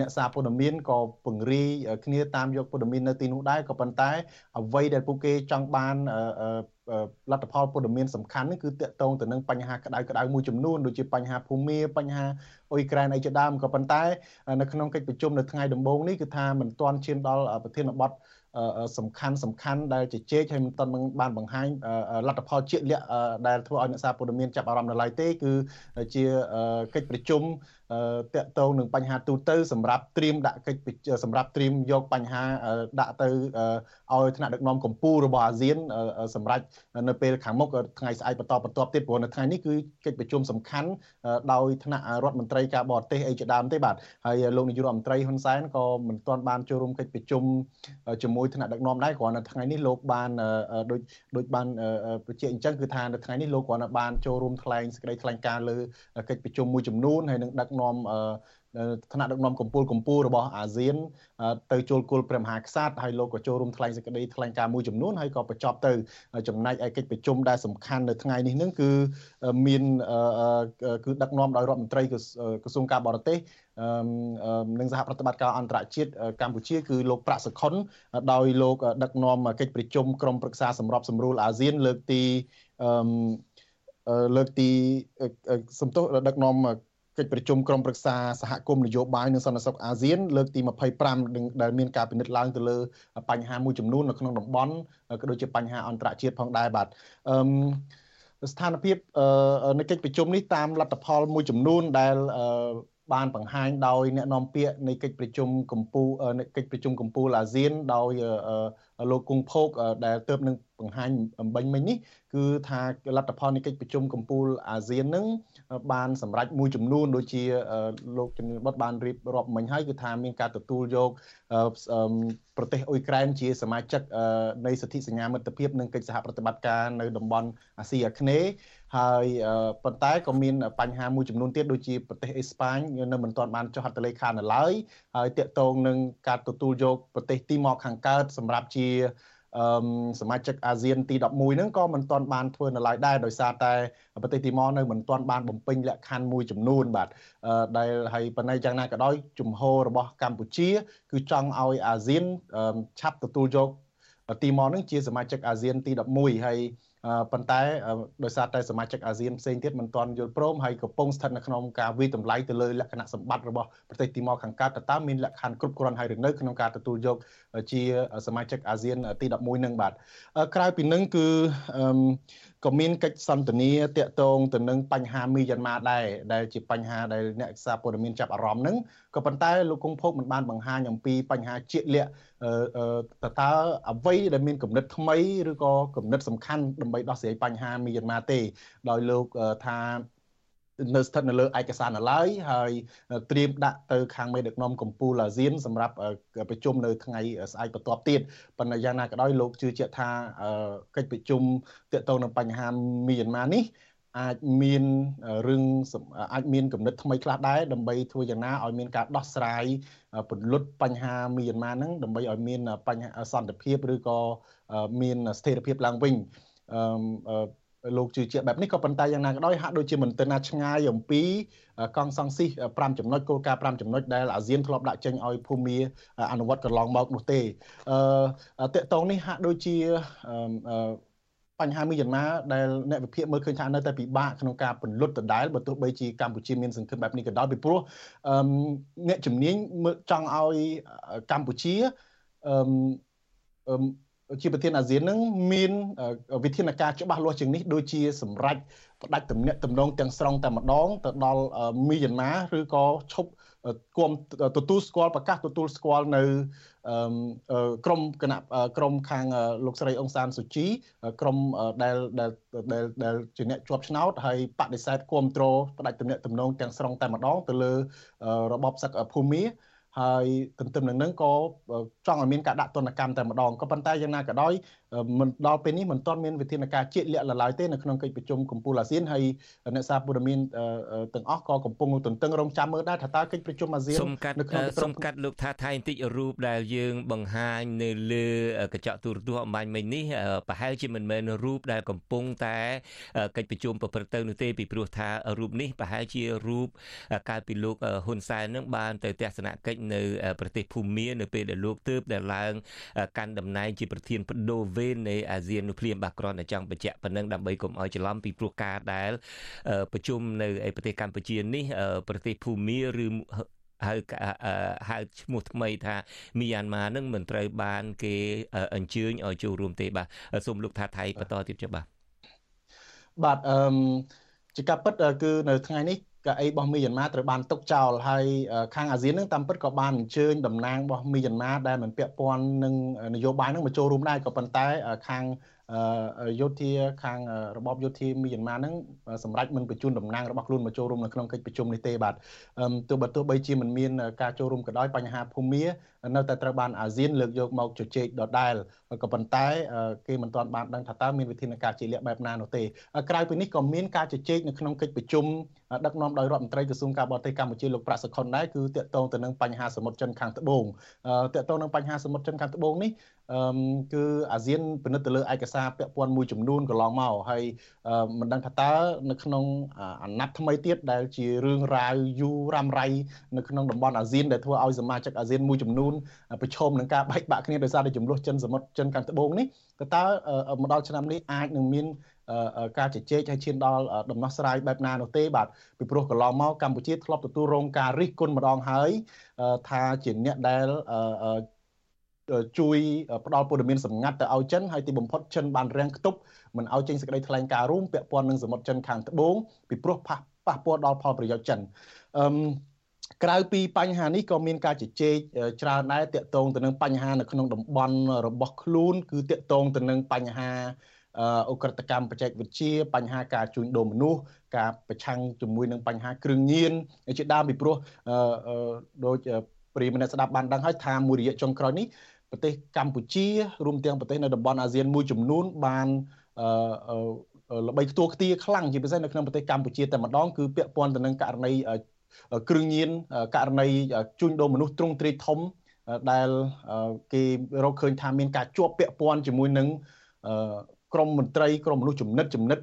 អ្នកសារព័ត៌មានក៏ពង្រាយគ្នាតាមយកព័ត៌មាននៅទីនោះដែរក៏ប៉ុន្តែអ្វីដែលពួកគេចង់បាន លទ្ធផលព័ត៌មានសំខាន់នេះគឺតកតងទៅនឹងបញ្ហាក្តៅក្តៅមួយចំនួនដូចជាបញ្ហាភូមិបញ្ហាអ៊ុយក្រែនអីជាដើមក៏ប៉ុន្តែនៅក្នុងកិច្ចប្រជុំនៅថ្ងៃដំបូងនេះគឺថាមិនទាន់ឈានដល់ប្រធានបទសំខាន់សំខាន់ដែលជជែកហើយមិនទាន់បានបង្ហាញលទ្ធផលជាក់លាក់ដែលធ្វើឲ្យអ្នកសារព័ត៌មានចាប់អារម្មណ៍នៅឡើយទេគឺជាកិច្ចប្រជុំ តកតងនឹងបញ្ហាទូទៅសម្រាប់ត្រៀមដាក់កិច្ចសម្រាប់ត្រៀមយកបញ្ហាដាក់ទៅឲ្យថ្នាក់ដឹកនាំកម្ពុជារបស់អាស៊ានសម្រាប់នៅពេលខាងមុខថ្ងៃស្អែកបន្តបន្ទាប់ទៀតព្រោះនៅថ្ងៃនេះគឺកិច្ចប្រជុំសំខាន់ដោយថ្នាក់រដ្ឋមន្ត្រីការបរទេសអីជាដើមទេបាទហើយលោកនាយករដ្ឋមន្ត្រីហ៊ុនសែនក៏មិនទាន់បានចូលរួមកិច្ចប្រជុំជាមួយថ្នាក់ដឹកនាំដែរគ្រាន់តែថ្ងៃនេះលោកបានដូចដូចបានបញ្ជាក់អញ្ចឹងគឺថានៅថ្ងៃនេះលោកគ្រាន់តែបានចូលរួមថ្លែងសេចក្តីថ្លែងការណ៍លើកិច្ចប្រជុំមួយចំនួនហើយនឹងដឹកនាំថ្នាក់ដឹកនាំកម្ពុជាកម្ពុជារបស់អាស៊ានទៅចូលគល់ព្រះមហាក្សត្រហើយលោកក៏ចូលរួមថ្លែងសេចក្តីថ្លែងការណ៍មួយចំនួនហើយក៏បញ្ចប់ទៅចំណែកឯកិច្ចប្រជុំដែលសំខាន់នៅថ្ងៃនេះនឹងគឺមានគឺដឹកនាំដោយរដ្ឋមន្ត្រីក្រសួងការបរទេសនិងសហប្រតិបត្តិការអន្តរជាតិកម្ពុជាគឺលោកប្រាក់សុខុនដោយលោកដឹកនាំកិច្ចប្រជុំក្រុមប្រឹក្សាសម្របសម្រួលអាស៊ានលើកទីលើកទីសំទោសដឹកនាំ កិច្ចប្រជុំក្រុមប្រឹក្សាសហគមន៍នយោបាយនិងសន្តិសុខអាស៊ានលើកទី25ដែលមានការពិនិត្យឡើងទៅលើបញ្ហាមួយចំនួននៅក្នុងតំបន់ក៏ដូចជាបញ្ហាអន្តរជាតិផងដែរបាទអឺស្ថានភាពនៃកិច្ចប្រជុំនេះតាមលទ្ធផលមួយចំនួនដែលបានបង្ហាញដោយអ្នកនាំពាក្យនៃកិច្ចប្រជុំកម្ពុជាកិច្ចប្រជុំកម្ពុជាអាស៊ានដោយលោកគង់ភោគដែលទៅនឹង បង្ហាញអំបញ្ញមិញនេះគឺថាលទ្ធផលនៃកិច្ចប្រជុំកម្ពុជាអាស៊ាននឹងបានសម្រេចមួយចំនួនដូចជាលោកជំនាញបុតបានរៀបរាប់មិញហើយគឺថាមានការទទួលយកប្រទេសអ៊ុយក្រែនជាសមាជិកនៃសន្ធិសញ្ញាមិត្តភាពនិងកិច្ចសហប្រតិបត្តិការនៅតំបន់អាស៊ីអាគ្នេយ៍ហើយប៉ុន្តែក៏មានបញ្ហាមួយចំនួនទៀតដូចជាប្រទេសអេស្ប៉ាញនៅមិនទាន់បានចុះហត្ថលេខានៅឡើយហើយតាក់ទងនឹងការទទួលយកប្រទេសទីម៉ូខាងកើតសម្រាប់ជាអឺ សមាជិកអាស៊ានទី11ហ្នឹងក៏មិនទាន់បានធ្វើនៅឡើយដែរដោយសារតែប្រទេសទីម៉ូនៅមិនទាន់បានបំពេញលក្ខខណ្ឌមួយចំនួនបាទដែលហើយប៉ុន្តែយ៉ាងណាក៏ដោយជំហររបស់កម្ពុជា គឺចង់ឲ្យអាស៊ានឆាប់ទទួលយកទីម៉ូនឹងជាសមាជិកអាស៊ានទី11ហើយ ប៉ុន្តែដោយសារតែសមាជិកអាស៊ានផ្សេងទៀតមិនទាន់យល់ព្រមហើយកំពុងស្ថិតនៅក្នុងការវិតម្លៃទៅលើលក្ខណៈសម្បត្តិរបស់ប្រទេសទីម៉ូខាងកើតតើមានលក្ខខណ្ឌគ្រប់គ្រាន់ហើយឬនៅក្នុងការទទួលយកជាសមាជិកអាស៊ានទី11នឹងបាទក្រៅពីនឹងគឺ ក៏មានកិច្ចសន្ទនាតាក់ទងទៅនឹងបញ្ហាមីយ៉ាន់ម៉ាដែរដែលជាបញ្ហាដែលអ្នកសារព័ត៌មានចាប់អារម្មណ៍ហ្នឹងក៏ប៉ុន្តែលោកគង់ភោគមិនបានបង្ហាញអំពីបញ្ហាជាក់លាក់តើតើអ្វីដែលមានគំនិតថ្មីឬក៏គំនិតសំខាន់ដើម្បីដោះស្រាយបញ្ហាមីយ៉ាន់ម៉ាទេដោយលោកថា នៅស្ថិតនៅលើឯកសារនៅឡើយហើយត្រៀមដាក់ទៅខាងមេដឹកនាំកម្ពុជាអាស៊ានសម្រាប់ប្រជុំនៅថ្ងៃស្អែកបន្ទាប់ទៀតប៉ុន្តែយ៉ាងណាក៏ដោយលោកជឿជាក់ថាកិច្ចប្រជុំទាក់ទងនឹងបញ្ហាមីយ៉ាន់ម៉ានេះអាចមានរឿងអាចមានគំនិតថ្មីខ្លះដែរដើម្បីធ្វើយ៉ាងណាឲ្យមានការដោះស្រាយពន្លត់បញ្ហាមីយ៉ាន់ម៉ាហ្នឹងដើម្បីឲ្យមានបញ្ហាសន្តិភាពឬក៏មានស្ថិរភាពឡើងវិញអឺ លោកជឿជាក់បែបនេះក៏ប៉ុន្តែយ៉ាងណាក៏ដោយហាក់ដូចជាមិនទៅណាឆ្ងាយអំពីកង់សង្ស៊ី5ចំណុចគោលការណ៍5ចំណុចដែលអាស៊ានធ្លាប់ដាក់ចេញឲ្យភូមាអនុវត្តកន្លងមកនោះទេអឺតកតងនេះហាក់ដូចជាអឺបញ្ហាមីយ៉ាន់ម៉ាដែលអ្នកវិភាគមើលឃើញថានៅតែពិបាកក្នុងការពន្លត់ដដែលបើទោះបីជាកម្ពុជាមានសង្ឃឹមបែបនេះក៏ដោយពីព្រោះអ្នកជំនាញមើលចង់ឲ្យកម្ពុជាអឺ ជាប្រធានអាស៊ាននឹងមានវិធានការច្បាស់លាស់ជាងនេះដូចជាសម្រាប់ផ្ដាច់ទំនាក់ទំនងទាំងស្រុងតែម្ដងទៅដល់មីយ៉ាន់ម៉ាឬក៏ឈប់គុំទទួលស្គាល់ប្រកាសទទួលស្គាល់នៅក្រមគណៈក្រមខាងលោកស្រីអង្សានសុជីក្រមដែលដែលដែលជាអ្នកជាប់ឆ្នោតហើយបដិសេធគ្រប់គ្រងផ្ដាច់ទំនាក់ទំនងទាំងស្រុងតែម្ដងទៅលើរបបសឹកភូមិ ហើយទន្ទឹមនឹងនឹងក៏ចង់ឲ្យមានការដាក់ទណ្ឌកម្មតែម្ដងក៏ប៉ុន្តែយ៉ាងណាក៏ដោយ មិនដល់ពេលនេះមិនទាន់មានវិធានការជាក់លាក់ឡើយទេនៅក្នុងកិច្ចប្រជុំកម្ពុជាអាស៊ានហើយអ្នកសារព័ត៌មានទាំងអស់ក៏កំពុងទន្ទឹងរង់ចាំមើលដែរថាតើកិច្ចប្រជុំអាស៊ាននៅក្នុងសុំកាត់លោកថាថៃបន្តិចរូបដែលយើងបង្ហាញនៅលើកញ្ចក់ទូរទស្សន៍អំបញ្ញមិញនេះប្រហែលជាមិនមែនរូបដែលកំពុងតែកិច្ចប្រជុំប្រព្រឹត្តទៅនោះទេពីព្រោះថារូបនេះប្រហែលជារូបកាលពីលោកហ៊ុនសែននឹងបានទៅទស្សនកិច្ចនៅប្រទេសភូមានៅពេលដែលលោកទើបដែលឡើងកាន់តំណែងជាប្រធានបដូវវេននៃអាស៊ាននោះភ្លាមបាទគ្រាន់តែចង់បញ្ជាក់ប៉ុណ្ណឹងដើម្បីកុំឲ្យច្រឡំពីព្រោះការដែលប្រជុំនៅប្រទេសកម្ពុជានេះប្រទេសភូមាឬហៅហៅឈ្មោះថ្មីថាមីយ៉ាន់ម៉ានឹងមិនត្រូវបានគេអញ្ជើញឲ្យចូលរួមទេបាទសូមលោកថាថៃបន្តទៀតចុះបាទបាទអឺជាការពិតគឺនៅថ្ងៃនេះ កៅអីរបស់មីយ៉ាន់ម៉ាត្រូវបានទុកចោលហើយខាងអាស៊ាននឹងតាមពិតក៏បានអញ្ជើញតំណាងរបស់មីយ៉ាន់ម៉ាដែលមិនពាក់ព័ន្ធនឹងនយោបាយនឹងមកចូលរួមដែរក៏ប៉ុន្តែខាង យោធាខាងរបបយោធាមីយ៉ាន់ម៉ាហ្នឹងសម្រាប់មិនបញ្ជូនតំណាងរបស់ខ្លួនមកចូលរួមនៅក្នុងកិច្ចប្រជុំនេះទេបាទទោះបើទោះបីជាមិនមានការចូលរួមក៏ដោយបញ្ហាភូមិមានៅតែត្រូវបានអាស៊ានលើកយកមកជជែកដដែលក៏ប៉ុន្តែគេមិនទាន់បានដឹងថាតើមានវិធានការជាលក្ខបែបណានោះទេក្រៅពីនេះក៏មានការជជែកនៅក្នុងកិច្ចប្រជុំដឹកនាំដោយរដ្ឋមន្ត្រីក្រសួងការបរទេសកម្ពុជាលោកប្រាក់សុខុនដែរគឺតាក់ទងទៅនឹងបញ្ហាសមុទ្រចិនខាងត្បូងតាក់ទងនឹងបញ្ហាសមុទ្រចិនខាងត្បូងនេះ គឺអាស៊ានពិនិត្យទៅលើឯកសារពាក់ព័ន្ធមួយចំនួនកន្លងមកហើយមិនដឹងថាតើនៅក្នុងអាណត្តិថ្មីទៀតដែលជារឿងរ៉ាវយូររ៉ាំរ៉ៃនៅក្នុងតំបន់អាស៊ានដែលធ្វើឲ្យសមាជិកអាស៊ានមួយចំនួនប្រឈមនឹងការបែកបាក់គ្នាដោយសារតែចំនួនចិនសមុទ្រចិនខាងត្បូងនេះតើមកដល់ឆ្នាំនេះអាចនឹងមានការជជែកឲ្យឈានដល់ដំណោះស្រាយបែបណានោះទេបាទពីព្រោះកន្លងមកកម្ពុជាធ្លាប់ទទួលរងការរិះគន់ម្ដងហើយថាជាអ្នកដែល ជួយផ្ដល់ព័ត៌មានសម្ងាត់ទៅឲ្យចិនហើយទីបំផុតចិនបានរាំងខ្ទប់មិនឲ្យចេញសេចក្តីថ្លែងការណ៍រួមពាក់ព័ន្ធនឹងសមុទ្រចិនខាងត្បូងពីព្រោះប៉ះប៉ះពាល់ដល់ផលប្រយោជន៍ចិនអឺក្រៅពីបញ្ហានេះក៏មានការជជែកច្រើនដែរតាក់ទងទៅនឹងបញ្ហានៅក្នុងតំបន់របស់ខ្លួន គឺតាក់ទងទៅនឹងបញ្ហាអ ுக ្រិតកម្មបច្ចេកវិទ្យាបញ្ហាការជួញដូរមនុស្សការប្រឆាំងជាមួយនឹងបញ្ហាគ្រឿងញៀនជាដើមពីព្រោះដូចព្រាមអ្នកស្ដាប់បានដឹងហើយថាមួយរយៈចុងក្រោយនេះ ប្រទេសកម្ពុជារួមទាំងប្រទេសនៅតំបន់អាស៊ានមួយចំនួនបានល្បីខ្ទួខ្ទាខ្លាំងជាពិសេសនៅក្នុងប្រទេសកម្ពុជាតែម្ដងគឺពាក់ព័ន្ធទៅនឹងករណីគ្រឿងញៀនករណីជួញដូរមនុស្សទ្រង់ទ្រាយធំដែលគេរកឃើញថាមានការជាប់ពាក់ព័ន្ធជាមួយនឹងក្រមមន្ត្រីក្រមមនុស្សចំណិតចំណិត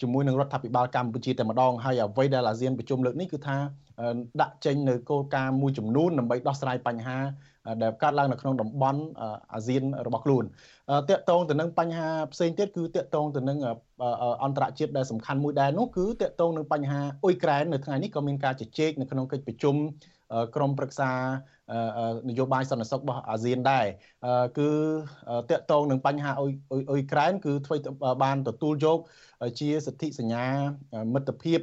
ជាមួយនឹងរដ្ឋាភិបាលកម្ពុជាតែម្ដងហើយអ្វីដែលអាស៊ានប្រជុំលើកនេះគឺថា ដាក់ចេញនៅគោលការណ៍មួយចំនួនដើម្បីដោះស្រាយបញ្ហាដែលកើតឡើងនៅក្នុងតំបន់អាស៊ានរបស់ខ្លួនតកតងទៅនឹងបញ្ហាផ្សេងទៀតគឺតកតងទៅនឹងអន្តរជាតិដែលសំខាន់មួយដែរនោះគឺតកតងនឹងបញ្ហាអ៊ុយក្រែននៅថ្ងៃនេះក៏មានការជជែកនៅក្នុងកិច្ចប្រជុំក្រុមប្រឹក្សានយោបាយសន្តិសុខរបស់អាស៊ានដែរគឺតកតងនឹងបញ្ហាអ៊ុយក្រែនគឺធ្វើបានទទួលយកជាសិទ្ធិសញ្ញាមិត្តភាព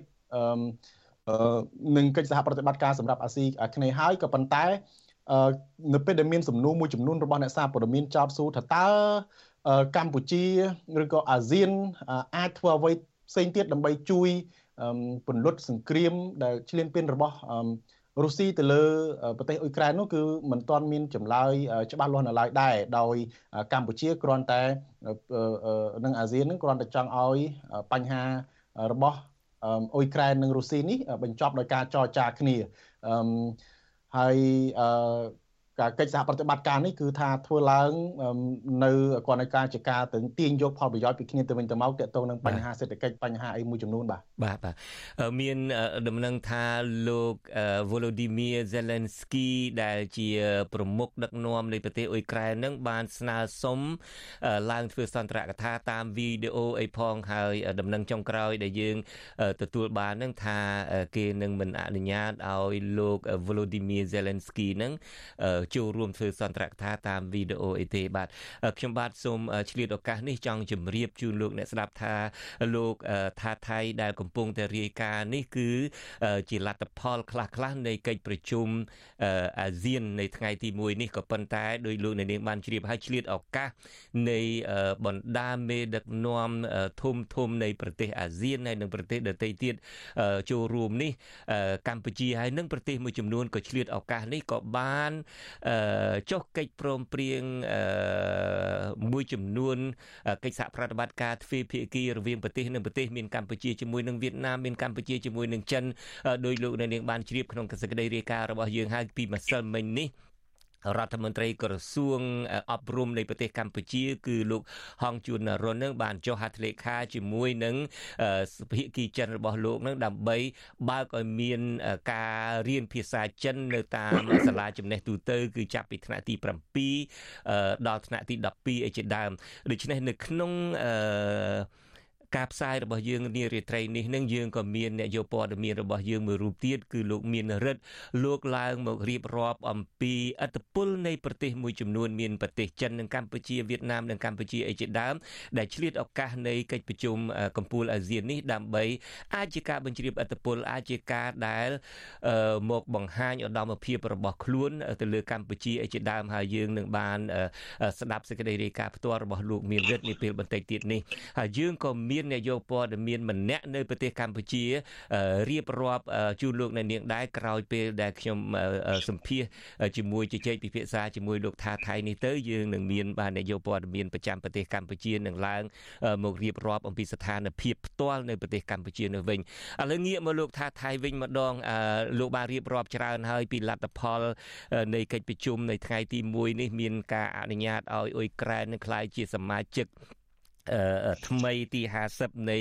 នឹងកិច្ចសហប្រតិបត្តិការសម្រាប់អាស៊ីអាគ្នេយ៍ហើយក៏ប៉ុន្តែនៅពេលដែលមានសំណួរមួយចំនួនរបស់អ្នកសារព័ត៌មានចោទសួរថាតើកម្ពុជាឬក៏អាស៊ានអាចធ្វើអ្វីផ្សេងទៀតដើម្បីជួយពន្លត់សង្គ្រាមដែលឈ្លានពានរបស់រុស្ស៊ីទៅលើប្រទេសអ៊ុយក្រែននោះគឺមិនទាន់មានចម្លើយច្បាស់លាស់នៅឡើយដែរដោយកម្ពុជាគ្រាន់តែនឹងអាស៊ាននឹងគ្រាន់តែចង់ឲ្យបញ្ហារបស់ អ៊ុយក្រែននិងរុស្ស៊ីនេះបញ្ចប់ដោយការចរចាគ្នាអឺហើយអឺ ការកិច្ចសហប្រតិបត្តិការនេះគឺថាធ្វើឡើងនៅគាត់នៅការជាការទៅទាញយកផលប្រយោជន៍ពីគ្នាទៅវិញទៅមកទាក់ទងនឹងបញ្ហាសេដ្ឋកិច្ចបញ្ហាអីមួយចំនួនបាទបាទបាទមានដំណឹងថាលោក Volodymyr Zelensky ដែលជាប្រមុខដឹកនាំនៃប្រទេសអ៊ុយក្រែននឹងបានស្នើសុំឡើងធ្វើសន្ទរកថាតាមវីដេអូអីផងហើយដំណឹងចុងក្រោយដែលយើងទទួលបាននឹងថាគេនឹងមិនអនុញ្ញាតឲ្យលោក Volodymyr Zelensky នឹងចូលរួមធ្វើសន្ទរកថាតាមវីដេអូអីទេបាទខ្ញុំបាទសូមឆ្លៀតឱកាសនេះចង់ជម្រាបជូនលោកអ្នកស្ដាប់ថាលោកថាថៃដែលកំពុងតែរាយការណ៍នេះគឺជាលទ្ធផលខ្លះខ្លះនៃកិច្ចប្រជុំអាស៊ាននៅថ្ងៃទី1នេះក៏ប៉ុន្តែដោយលោកអ្នកនាងបានជ្រាបហើយឆ្លៀតឱកាសនៃបណ្ដាមេដឹកនាំធំធំនៃប្រទេសអាស៊ានហើយនិងប្រទេសដទៃទៀតចូលរួមនេះកម្ពុជាហើយនិងប្រទេសមួយចំនួនក៏ឆ្លៀតឱកាសនេះក៏បានចុះកិច្ចព្រមព្រៀងមួយចំនួនកិច្ចសហប្រតិបត្តិការទ្វេភាគីរវាងប្រទេសនិងប្រទេសមានកម្ពុជាជាមួយនឹងវៀតណាមមានកម្ពុជាជាមួយនឹងចិនដោយលោកនៅនាងបានជ្រាបក្នុងសេចក្តីរាយការណ៍របស់យើងហើយពីម្សិលមិញនេះ រដ្ឋមន្ត្រីក្រសួងអប់រំនៃប្រទេសកម្ពុជា គឺលោកហងជួនរុននឹងបានចុះហត្ថលេខាជាមួយនឹងភាគីចិនរបស់លោកនឹងដើម្បីបើកឲ្យមានការរៀនភាសាចិននៅតាមសាលាចំណេះទូទៅ គឺចាប់ពីថ្នាក់ទី7ដល់ថ្នាក់ទី12ឯជាដើមដូច្នេះនៅក្នុងអឺ ការផ្សាយរបស់យើងនារាត្រីនេះនឹងយើងក៏មានអ្នកយកព័ត៌មានរបស់យើងមួយរូបទៀតគឺលោកមានរិទ្ធលោកឡើងមករៀបរាប់អំពីអត្តពលនៃប្រទេសមួយចំនួនមានប្រទេសចិននិងកម្ពុជាវៀតណាមនិងកម្ពុជាអីជាដើមដែលឆ្លៀតឱកាសនៃកិច្ចប្រជុំកំពូលអាស៊ាននេះដើម្បីអាចជាការបញ្ជ្រាបអត្តពលអាចជាការដែលមកបង្ហាញឧត្តមភាពរបស់ខ្លួនទៅលើកម្ពុជាអីជាដើមហើយយើងនឹងបានស្ដាប់សេចក្តីរាយការណ៍ផ្ទាល់របស់លោកមានរិទ្ធនាពេលបន្តិចទៀតនេះហើយយើងក៏មានអ្នកយកព័ត៌មានម្នាក់នៅប្រទេសកម្ពុជារៀបរាប់ជូនលោកនៅនាងដែរក្រោយពេលដែលខ្ញុំសម្ភាសជាមួយជជែកពិភាក្សាជាមួយលោកថាថៃនេះទៅយើងនឹងមានបានអ្នកយកព័ត៌មានប្រចាំប្រទេសកម្ពុជានឹងឡើងមករៀបរាប់អំពីស្ថានភាពផ្ទាល់នៅប្រទេសកម្ពុជានៅវិញឥឡូវងាកមកលោកថាថៃវិញម្ដងលោកបានរៀបរាប់ច្រើនហើយពីលទ្ធផល នៃកិច្ចប្រជុំនៃថ្ងៃទី1នេះមានការអនុញ្ញាតឲ្យអ៊ុយក្រែននឹងក្លាយជាសមាជិក ថ្មីទី50នៃ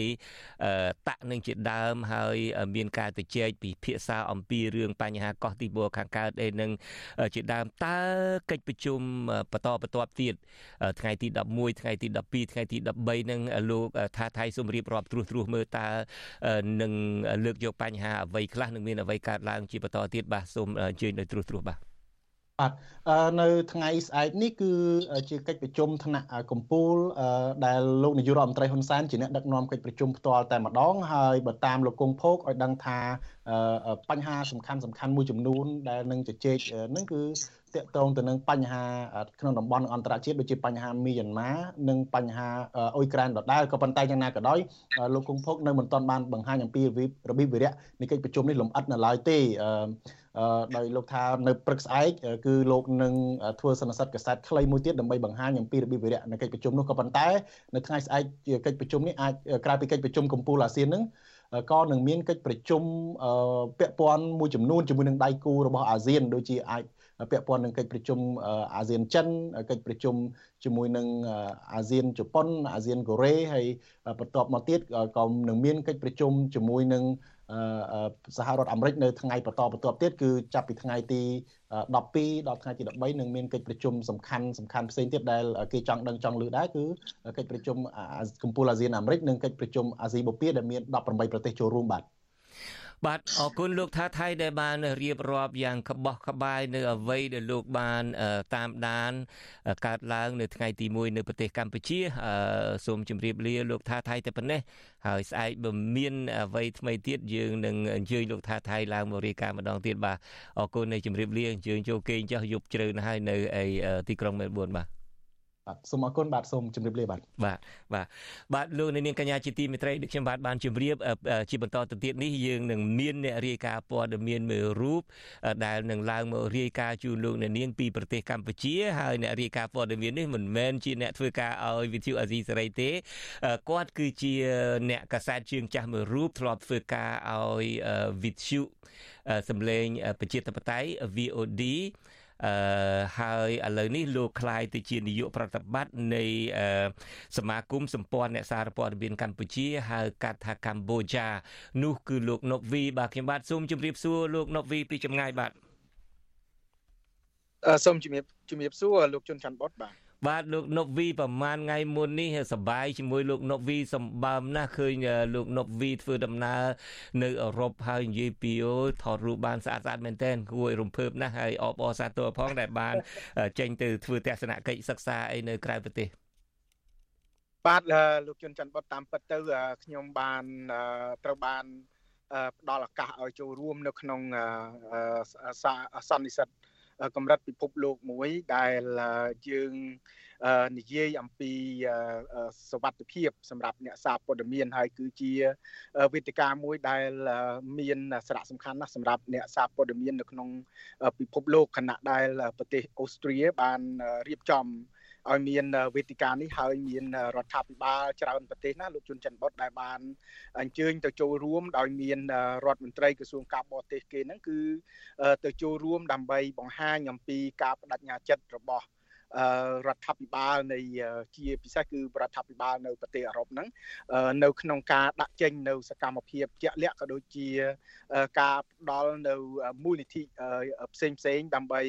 តាក់នឹងជាដើមហើយ មានការទៅជែកពិភាក្សាអំពីរឿងបញ្ហាកោះទីបួខាងកើតអីនឹងជាដើមតើកិច្ចប្រជុំបន្តបន្ទាប់ទៀតថ្ងៃទី11ថ្ងៃទី12ថ្ងៃទី13នឹងលោកថាថៃសូមរៀបរាប់ត្រួសត្រាសមើលតើនឹងលើកយកបញ្ហាអ្វីខ្លះនឹងមានអ្វីកើតឡើងជាបន្តទៀតបាទសូមអញ្ជើញដោយត្រួសត្រាសបាទ បាទនៅថ្ងៃស្អែកនេះគឺជាកិច្ចប្រជុំថ្នាក់កម្ពុជាដែលលោកនាយករដ្ឋមន្ត្រីហ៊ុនសែនជាអ្នកដឹកនាំកិច្ចប្រជុំផ្ទាល់តែម្ដងហើយបើតាមលោកគង់ភោគឲ្យដឹងថាបញ្ហាសំខាន់សំខាន់មួយចំនួនដែលនឹងជជែកនឹងគឺតកតងទៅនឹងបញ្ហាក្នុងតំបន់អន្តរជាតិដូចជាបញ្ហាមីយ៉ាន់ម៉ានិងបញ្ហាអ៊ុយក្រែនដដែលក៏ប៉ុន្តែយ៉ាងណាក៏ដោយលោកគង់ភោគនៅមិនទាន់បានបង្ហាញអំពីរបៀបវិរៈនៃកិច្ចប្រជុំនេះលម្អិតនៅឡើយទេដោយលោកថានៅព្រឹកស្អែកគឺលោកនឹងធ្វើសន្និសីទកសែតខ្លីមួយទៀតដើម្បីបង្ហាញអំពីរបៀបវិរៈនៃកិច្ចប្រជុំនោះក៏ប៉ុន្តែនៅថ្ងៃស្អែកកិច្ចប្រជុំនេះអាចក្រៅពីកិច្ចប្រជុំកម្ពុជាអាស៊ាននឹង ក៏នឹងមានកិច្ចប្រជុំពាក់ព័ន្ធមួយចំនួនជាមួយនឹងដៃគូរបស់អាស៊ានដូចជាអាចពាក់ព័ន្ធនឹងកិច្ចប្រជុំអាស៊ានចិនកិច្ចប្រជុំជាមួយនឹងអាស៊ានជប៉ុនអាស៊ានកូរ៉េហើយបន្ទាប់មកទៀតក៏នឹងមានកិច្ចប្រជុំជាមួយនឹង សហរដ្ឋអាមេរិកនៅថ្ងៃបន្តបន្ទាប់ទៀតគឺចាប់ពីថ្ងៃទី12ដល់ថ្ងៃទី13នឹងមានកិច្ចប្រជុំសំខាន់សំខាន់ផ្សេងទៀតដែលគេចង់ដឹងចង់លើដែរគឺកិច្ចប្រជុំកម្ពុជាអាស៊ានអាមេរិកនិងកិច្ចប្រជុំអាស៊ីបូព៌ាដែលមាន18ប្រទេសចូលរួមបាទ បាទអរគុណលោកថាថៃដែលបានរៀបរាប់យ៉ាងក្បោះក្បាយនៅអ្វីដែលលោកបានតាមដានកើតឡើងនៅថ្ងៃទី1នៅប្រទេសកម្ពុជាសូមជម្រាបលាលោកថាថៃតែប៉ុណ្ណេះហើយស្អែកបើមានអ្វីថ្មីទៀតយើងនឹងអញ្ជើញលោកថាថៃឡើងមករាយការណ៍ម្ដងទៀតបាទអរគុណនៃជម្រាបលាអញ្ជើញចូលគេងចុះយប់ជ្រៅណាស់ហើយនៅឯទីក្រុងមែលប៊នបាទ បាទសូមអរគុណបាទសូមជម្រាបលាបាទបាទបាទបាទលោកនាងកញ្ញាជាទីមេត្រីដូចខ្ញុំបាទបានជម្រាបជាបន្តទៅទៀតនេះយើងនឹងមានអ្នករាយការណ៍ព័ត៌មានមួយរូបដែលនឹងឡើងមករាយការណ៍ជូនលោកនាងពីប្រទេសកម្ពុជាហើយអ្នករាយការណ៍ព័ត៌មាននេះមិនមែនជាអ្នកធ្វើការឲ្យវិទ្យុអាស៊ីសេរីទេគាត់គឺជាអ្នកកាសែតជើងចាស់មួយរូបធ្លាប់ធ្វើការឲ្យវិទ្យុសម្លេងប្រជាធិបតេយ្យ VOD អឺហើយឥឡូវនេះលោកคลายទៅជានាយកប្រតិបត្តិនៃសមាគមសម្ព័ន្ធអ្នកសារព័ត៌មានកម្ពុជាហៅកាត់ថាកម្ពុជានោះគឺលោកណុកវីបាទខ្ញុំបាទសូមជម្រាបសួរលោកណុកវីពីចម្ងាយបាទអឺសូមជំរាបជំរាបសួរលោកជុនច័ន្ទបុតបាទ បាទលោកណុកវីប្រហែលថ្ងៃមុននេះសប្បាយជាមួយលោកណុកវីសម្បើមណាស់ឃើញលោកណុកវីធ្វើដំណើរនៅអឺរ៉ុបហើយនិយាយពីអូថតរូបបានស្អាតស្អាតមែនទែនគួរឲ្យរំភើបណាស់ហើយអបអរសាទរផងដែលបាន ចេញទៅធ្វើទស្សនកិច្ចសិក្សាអីនៅក្រៅប្រទេសបាទលោកជុនច័ន្ទបុតតាមពិតទៅខ្ញុំបានត្រូវបានផ្ដល់ឱកាសឲ្យចូលរួមនៅក្នុងសន្និសិទ កម្រិតពិភពលោកមួយដែលយើងនិយាយអំពីសวัสดิភាពសម្រាប់អ្នកសារព័ត៌មានហើយគឺជាវេទិកាមួយដែលមានសារៈសំខាន់ណាស់សម្រាប់អ្នកសារព័ត៌មាននៅក្នុងពិភពលោកខណៈដែលប្រទេសអូស្ត្រាបានរៀបចំ ឲ្យមានវេទិកានេះហើយមានរដ្ឋាភិបាលច្រើនប្រទេសណាលោកជុនច័ន្ទបុតដែលបានអញ្ជើញទៅចូលរួមដោយមានរដ្ឋមន្ត្រីក្រសួងការបរទេសគេហ្នឹងគឺទៅចូលរួមដើម្បីបង្ហាញអំពីការបដិញ្ញាចិត្តរបស់រដ្ឋាភិបាលនៃជាពិសេសគឺរដ្ឋាភិបាលនៅប្រទេសអឺរ៉ុបហ្នឹងនៅក្នុងការដាក់ចេញនៅសកម្មភាពជាក់លាក់ក៏ដូចជាការផ្ដល់នៅមូលនិធិផ្សេងផ្សេងដើម្បី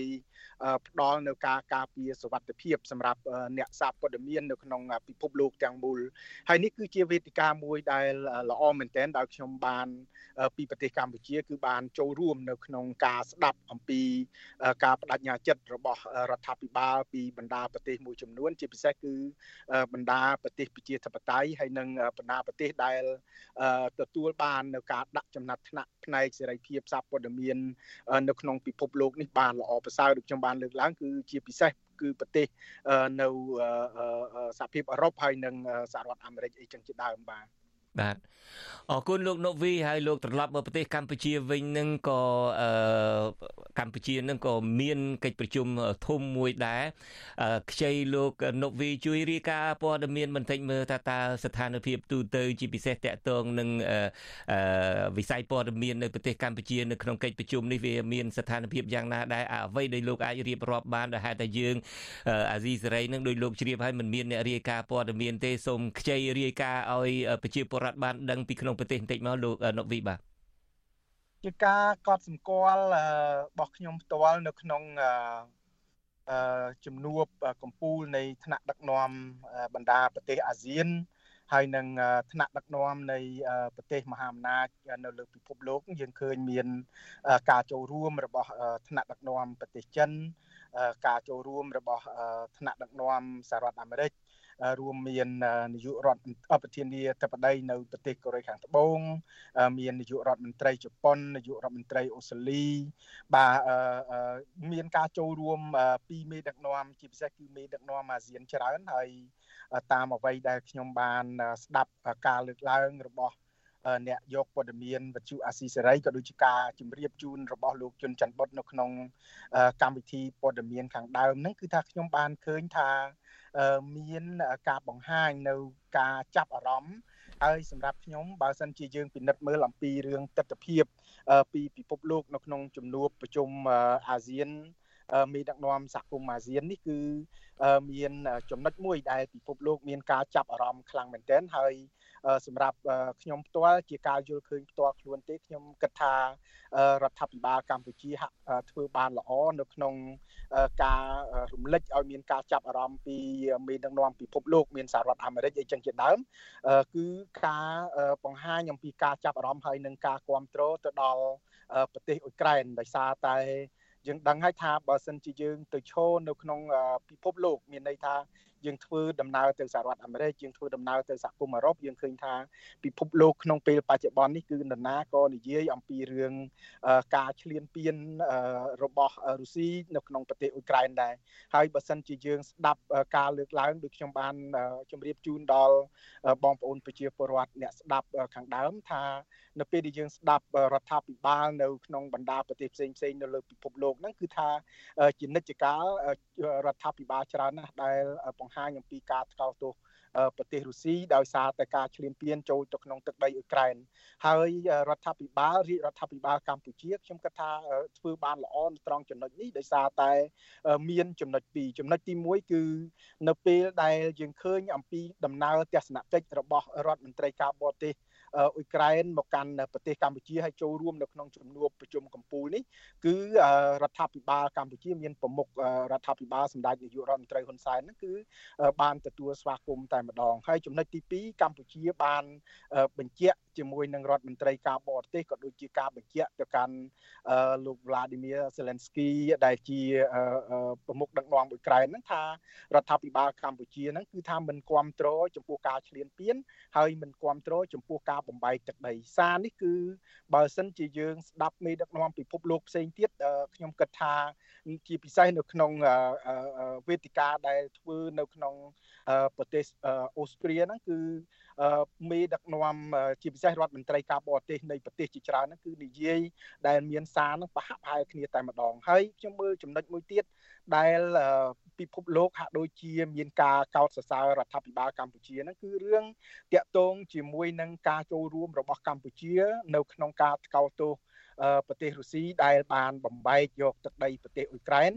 ផ្ដល់នៅការការពារសុវត្ថិភាពសម្រាប់អ្នកសារព័ត៌មាននៅក្នុងពិភពលោកទាំងមូលហើយនេះគឺជាវេទិកាមួយដែលល្អមែនទែនដោយខ្ញុំបានពីប្រទេសកម្ពុជា គឺបានចូលរួមនៅក្នុងការស្ដាប់អំពីការបដិញ្ញាចិត្តរបស់រដ្ឋាភិបាលពីបណ្ដាប្រទេសមួយចំនួន ជាពិសេសគឺបណ្ដាប្រទេសប្រជាធិបតេយ្យហើយនិងបណ្ដាប្រទេសដែលទទួលបាននៅការដាក់ចំណាត់ថ្នាក់ផ្នែកសេរីភាពសារព័ត៌មាន នៅក្នុងពិភពលោកនេះបានល្អប្រសើរដូចខ្ញុំបានលើកឡើងគឺជាពិសេសគឺប្រទេសនៅសហភាពអឺរ៉ុបហើយនិងសហរដ្ឋអាមេរិកអីចឹងជាដើមបាទ បាទអរគុណលោកណូវីហើយលោកត្រឡប់មកប្រទេសកម្ពុជាវិញនឹងក៏អឺកម្ពុជានឹងក៏មានកិច្ចប្រជុំធំមួយដែរខ្ចីលោកណូវីជួយរាយការណ៍ព័ត៌មានបន្តិចមើលថាតើស្ថានភាពទូទៅជាពិសេសតកតងនឹងអឺវិស័យព័ត៌មាននៅប្រទេសកម្ពុជានៅក្នុងកិច្ចប្រជុំនេះវាមានស្ថានភាពយ៉ាងណាដែរអ្វីដែលលោកអាចរៀបរាប់បានដែលហេតុតែយើងអាស៊ីសេរីនឹងដោយលោកជ្រាបហើយមិនមានអ្នករាយការណ៍ព័ត៌មានទេសូមខ្ចីរាយការណ៍ឲ្យប្រជាពលរដ្ឋបានដឹងពីក្នុងប្រទេសបន្តិចមកលោកណូវីបាទជាការកត់សម្គាល់របស់ខ្ញុំផ្ទាល់នៅក្នុងអឺជំនួបកម្ពុជានៃថ្នាក់ដឹកនាំបណ្ដាប្រទេសអាស៊ានហើយនឹងថ្នាក់ដឹកនាំនៃប្រទេសមហាអំណាចនៅលើពិភពលោកយើងឃើញមានការចូលរួមរបស់ថ្នាក់ដឹកនាំប្រទេសចិនការចូលរួមរបស់ថ្នាក់ដឹកនាំសហរដ្ឋអាមេរិក រួមមាននាយករដ្ឋប្រធានាធិបតីនៅប្រទេសកូរ៉េខាងត្បូងមាននាយករដ្ឋមន្ត្រីជប៉ុននាយករដ្ឋមន្ត្រីអូស្ត្រាលីបាទមានការចូលរួមពីមេដឹកនាំជាពិសេសគឺមេដឹកនាំអាស៊ានច្រើនហើយតាមអ្វីដែលខ្ញុំបានស្ដាប់ការលើកឡើងរបស់ អ្នកយកព័ត៌មានវិទ្យុអាស៊ីសេរីក៏ដូចជាការជម្រាបជូនរបស់លោកជុនច័ន្ទបុតនៅក្នុងកម្មវិធីព័ត៌មានខាងដើមហ្នឹងគឺថាខ្ញុំបានឃើញថាមានការបង្ហាញនៅការចាប់អារម្មណ៍ហើយសម្រាប់ខ្ញុំបើសិនជាយើងពិនិត្យមើលអំពីរឿងទស្សនវិជ្ជាពីពិភពលោកនៅក្នុងជំនួបប្រជុំអាស៊ានមេដឹកនាំសហគមន៍អាស៊ាននេះគឺមានចំណុចមួយដែលពិភពលោកមានការចាប់អារម្មណ៍ខ្លាំងមែនទែនហើយ សម្រាប់ខ្ញុំផ្ទាល់ជាការយល់ឃើញផ្ទាល់ខ្លួនទេខ្ញុំគិតថារដ្ឋាភិបាលកម្ពុជាហាក់ធ្វើបានល្អនៅក្នុងការរំលឹកឲ្យមានការចាប់អារម្មណ៍ពីមេដឹកនាំពិភពលោកមានសហរដ្ឋអាមេរិកអីចឹងជាដើមគឺការបង្ហាញអំពីការចាប់អារម្មណ៍ហើយនឹងការគ្រប់គ្រងទៅដល់ប្រទេសអ៊ុយក្រែនដោយសារតែយើងដឹងហើយថាបើសិនជាយើងទៅឈរនៅក្នុងពិភពលោកមានន័យថា យើងធ្វើដំណើរទៅសហរដ្ឋអាមេរិកយើងធ្វើដំណើរទៅសហគមន៍អឺរ៉ុបយើងឃើញថាពិភពលោកក្នុងពេលបច្ចុប្បន្ននេះគឺនរណាក៏និយាយអំពីរឿងការឈ្លានពានរបស់រុស្ស៊ីនៅក្នុងប្រទេសអ៊ុយក្រែនដែរហើយបើសិនជាយើងស្ដាប់ការលើកឡើងដូចខ្ញុំបានជម្រាបជូនដល់បងប្អូនប្រជាពលរដ្ឋអ្នកស្ដាប់ខាងដើមថានៅពេលដែលយើងស្ដាប់រដ្ឋាភិបាលនៅក្នុងបណ្ដាប្រទេសផ្សេងផ្សេងនៅលើពិភពលោកហ្នឹងគឺថាជានិច្ចកាលរដ្ឋាភិបាលច្រើនណាស់ដែលបង្ហាញអំពីការថ្កោលទោសប្រទេសរុស្ស៊ីដោយសារតែការឈ្លានពានចូលទៅក្នុងទឹកដីអ៊ុយក្រែនហើយរដ្ឋាភិបាលរាជរដ្ឋាភិបាលកម្ពុជាខ្ញុំគិតថាធ្វើបានល្អនៅត្រង់ចំណុចនេះដោយសារតែមានចំណុចពីរចំណុចទី1គឺនៅពេលដែលយើងឃើញអំពីដំណើរទស្សនកិច្ចរបស់រដ្ឋមន្ត្រីការបរទេស អ៊ុយក្រែនមកកាន់ប្រទេសកម្ពុជាហើយចូលរួមនៅក្នុងជំនួបប្រជុំកម្ពុជានេះគឺរដ្ឋាភិបាលកម្ពុជាមានប្រមុខរដ្ឋាភិបាលសម្ដេចនាយករដ្ឋមន្ត្រីហ៊ុនសែនហ្នឹងគឺបានទទួលស្វាគមន៍តែម្ដងហើយចំណុចទី2កម្ពុជាបានបញ្ជាក់ ជាមួយនឹងរដ្ឋមន្ត្រីការបរទេសក៏ដូចជាការបញ្ជាក់ទៅកាន់លោក Vladimir Zelensky ដែលជាប្រមុខដឹកនាំអ៊ុយក្រែនហ្នឹងថារដ្ឋាភិបាលកម្ពុជាហ្នឹងគឺថាមិនគ្រប់គ្រងចំពោះការឈ្លានពានហើយមិនគ្រប់គ្រងចំពោះការបំបែកទឹកដីសារនេះគឺបើសិនជាយើងស្ដាប់មេដឹកនាំពិភពលោកផ្សេងទៀតខ្ញុំគិតថាជាពិសេសនៅក្នុងវេទិកាដែលធ្វើនៅក្នុងប្រទេសអូស្ត្រាហ្នឹងគឺ មេដឹកនាំជាពិសេសរដ្ឋមន្ត្រីការបរទេសនៃប្រទេសជាច្រើនហ្នឹងគឺនិយាយដែលមានសារហ្នឹងប្រហាក់ប្រហែលគ្នាតែម្ដងហើយខ្ញុំមើលចំណុចមួយទៀតដែលពិភពលោកហាក់ដូចជាមានការកោតសរសើររដ្ឋាភិបាលកម្ពុជាហ្នឹងគឺរឿងតាក់ទងជាមួយនឹងការចូលរួមរបស់កម្ពុជា នៅក្នុងការថ្កោលទោសប្រទេសរុស្ស៊ីដែលបានបំបែកយកទឹកដីប្រទេសអ៊ុយក្រែន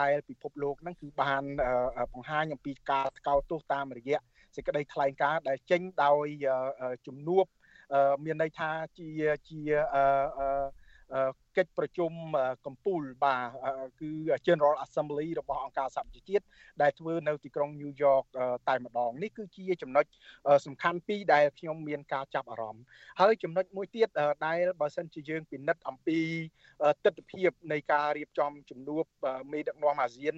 ដែលពិភពលោកហ្នឹងគឺបានបង្ហាញអំពីការថ្កោលទោសតាមរយៈ សេចក្តីថ្លែងការណ៍ដែលចេញដោយជំនួបមានន័យថាជាជាកិច្ចប្រជុំកម្ពុជាបាទគឺ General Assembly របស់អង្គការសហប្រជាជាតិដែលធ្វើនៅទីក្រុង New York តែម្ដងនេះគឺជាចំណុចសំខាន់ពីរដែលខ្ញុំមានការចាប់អារម្មណ៍ហើយចំណុចមួយទៀតដែលបើសិនជាយើងពិនិត្យអំពីទស្សនវិជ្ជានៃការរៀបចំជំនួបមេដឹកនាំអាស៊ាន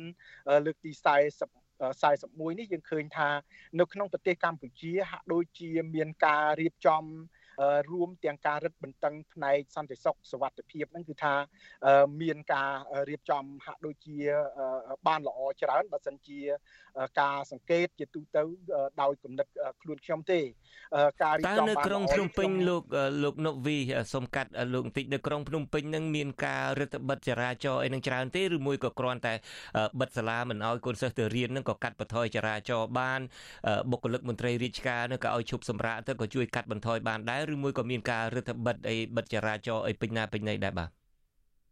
លើកទី40 41នេះយើងឃើញថា នៅក្នុងប្រទេសកម្ពុជាហាក់ដូចជាមានការរៀបចំ រួមទាំងការរឹតបន្តឹងផ្នែកសន្តិសុខសុវត្ថិភាពហ្នឹងគឺថាមានការរៀបចំហាក់ដូចជាបានល្អច្រើនបើសិនជាការសង្កេតជាទូទៅដោយគំនិតខ្លួនខ្ញុំទេ ការរៀបចំបាននៅក្រុងភ្នំពេញលោកលោកនុវីសុំកាត់លោកបន្តិចនៅក្រុងភ្នំពេញនឹងមានការរដ្ឋបិទចរាចរណ៍អីនឹងច្រើនទេឬមួយក៏គ្រាន់តែបិទសាលាមិនឲ្យកូនសិស្សទៅរៀននឹងក៏កាត់បន្ថយចរាចរណ៍បានបុគ្គលិកមន្ត្រីរាជការនឹងក៏ឲ្យឈប់សម្រាកទៅក៏ជួយកាត់បន្ថយបានដែរឬមួយក៏មានការរដ្ឋបិទអីបិទចរាចរណ៍អីពេញណាពេញណីដែរបាទ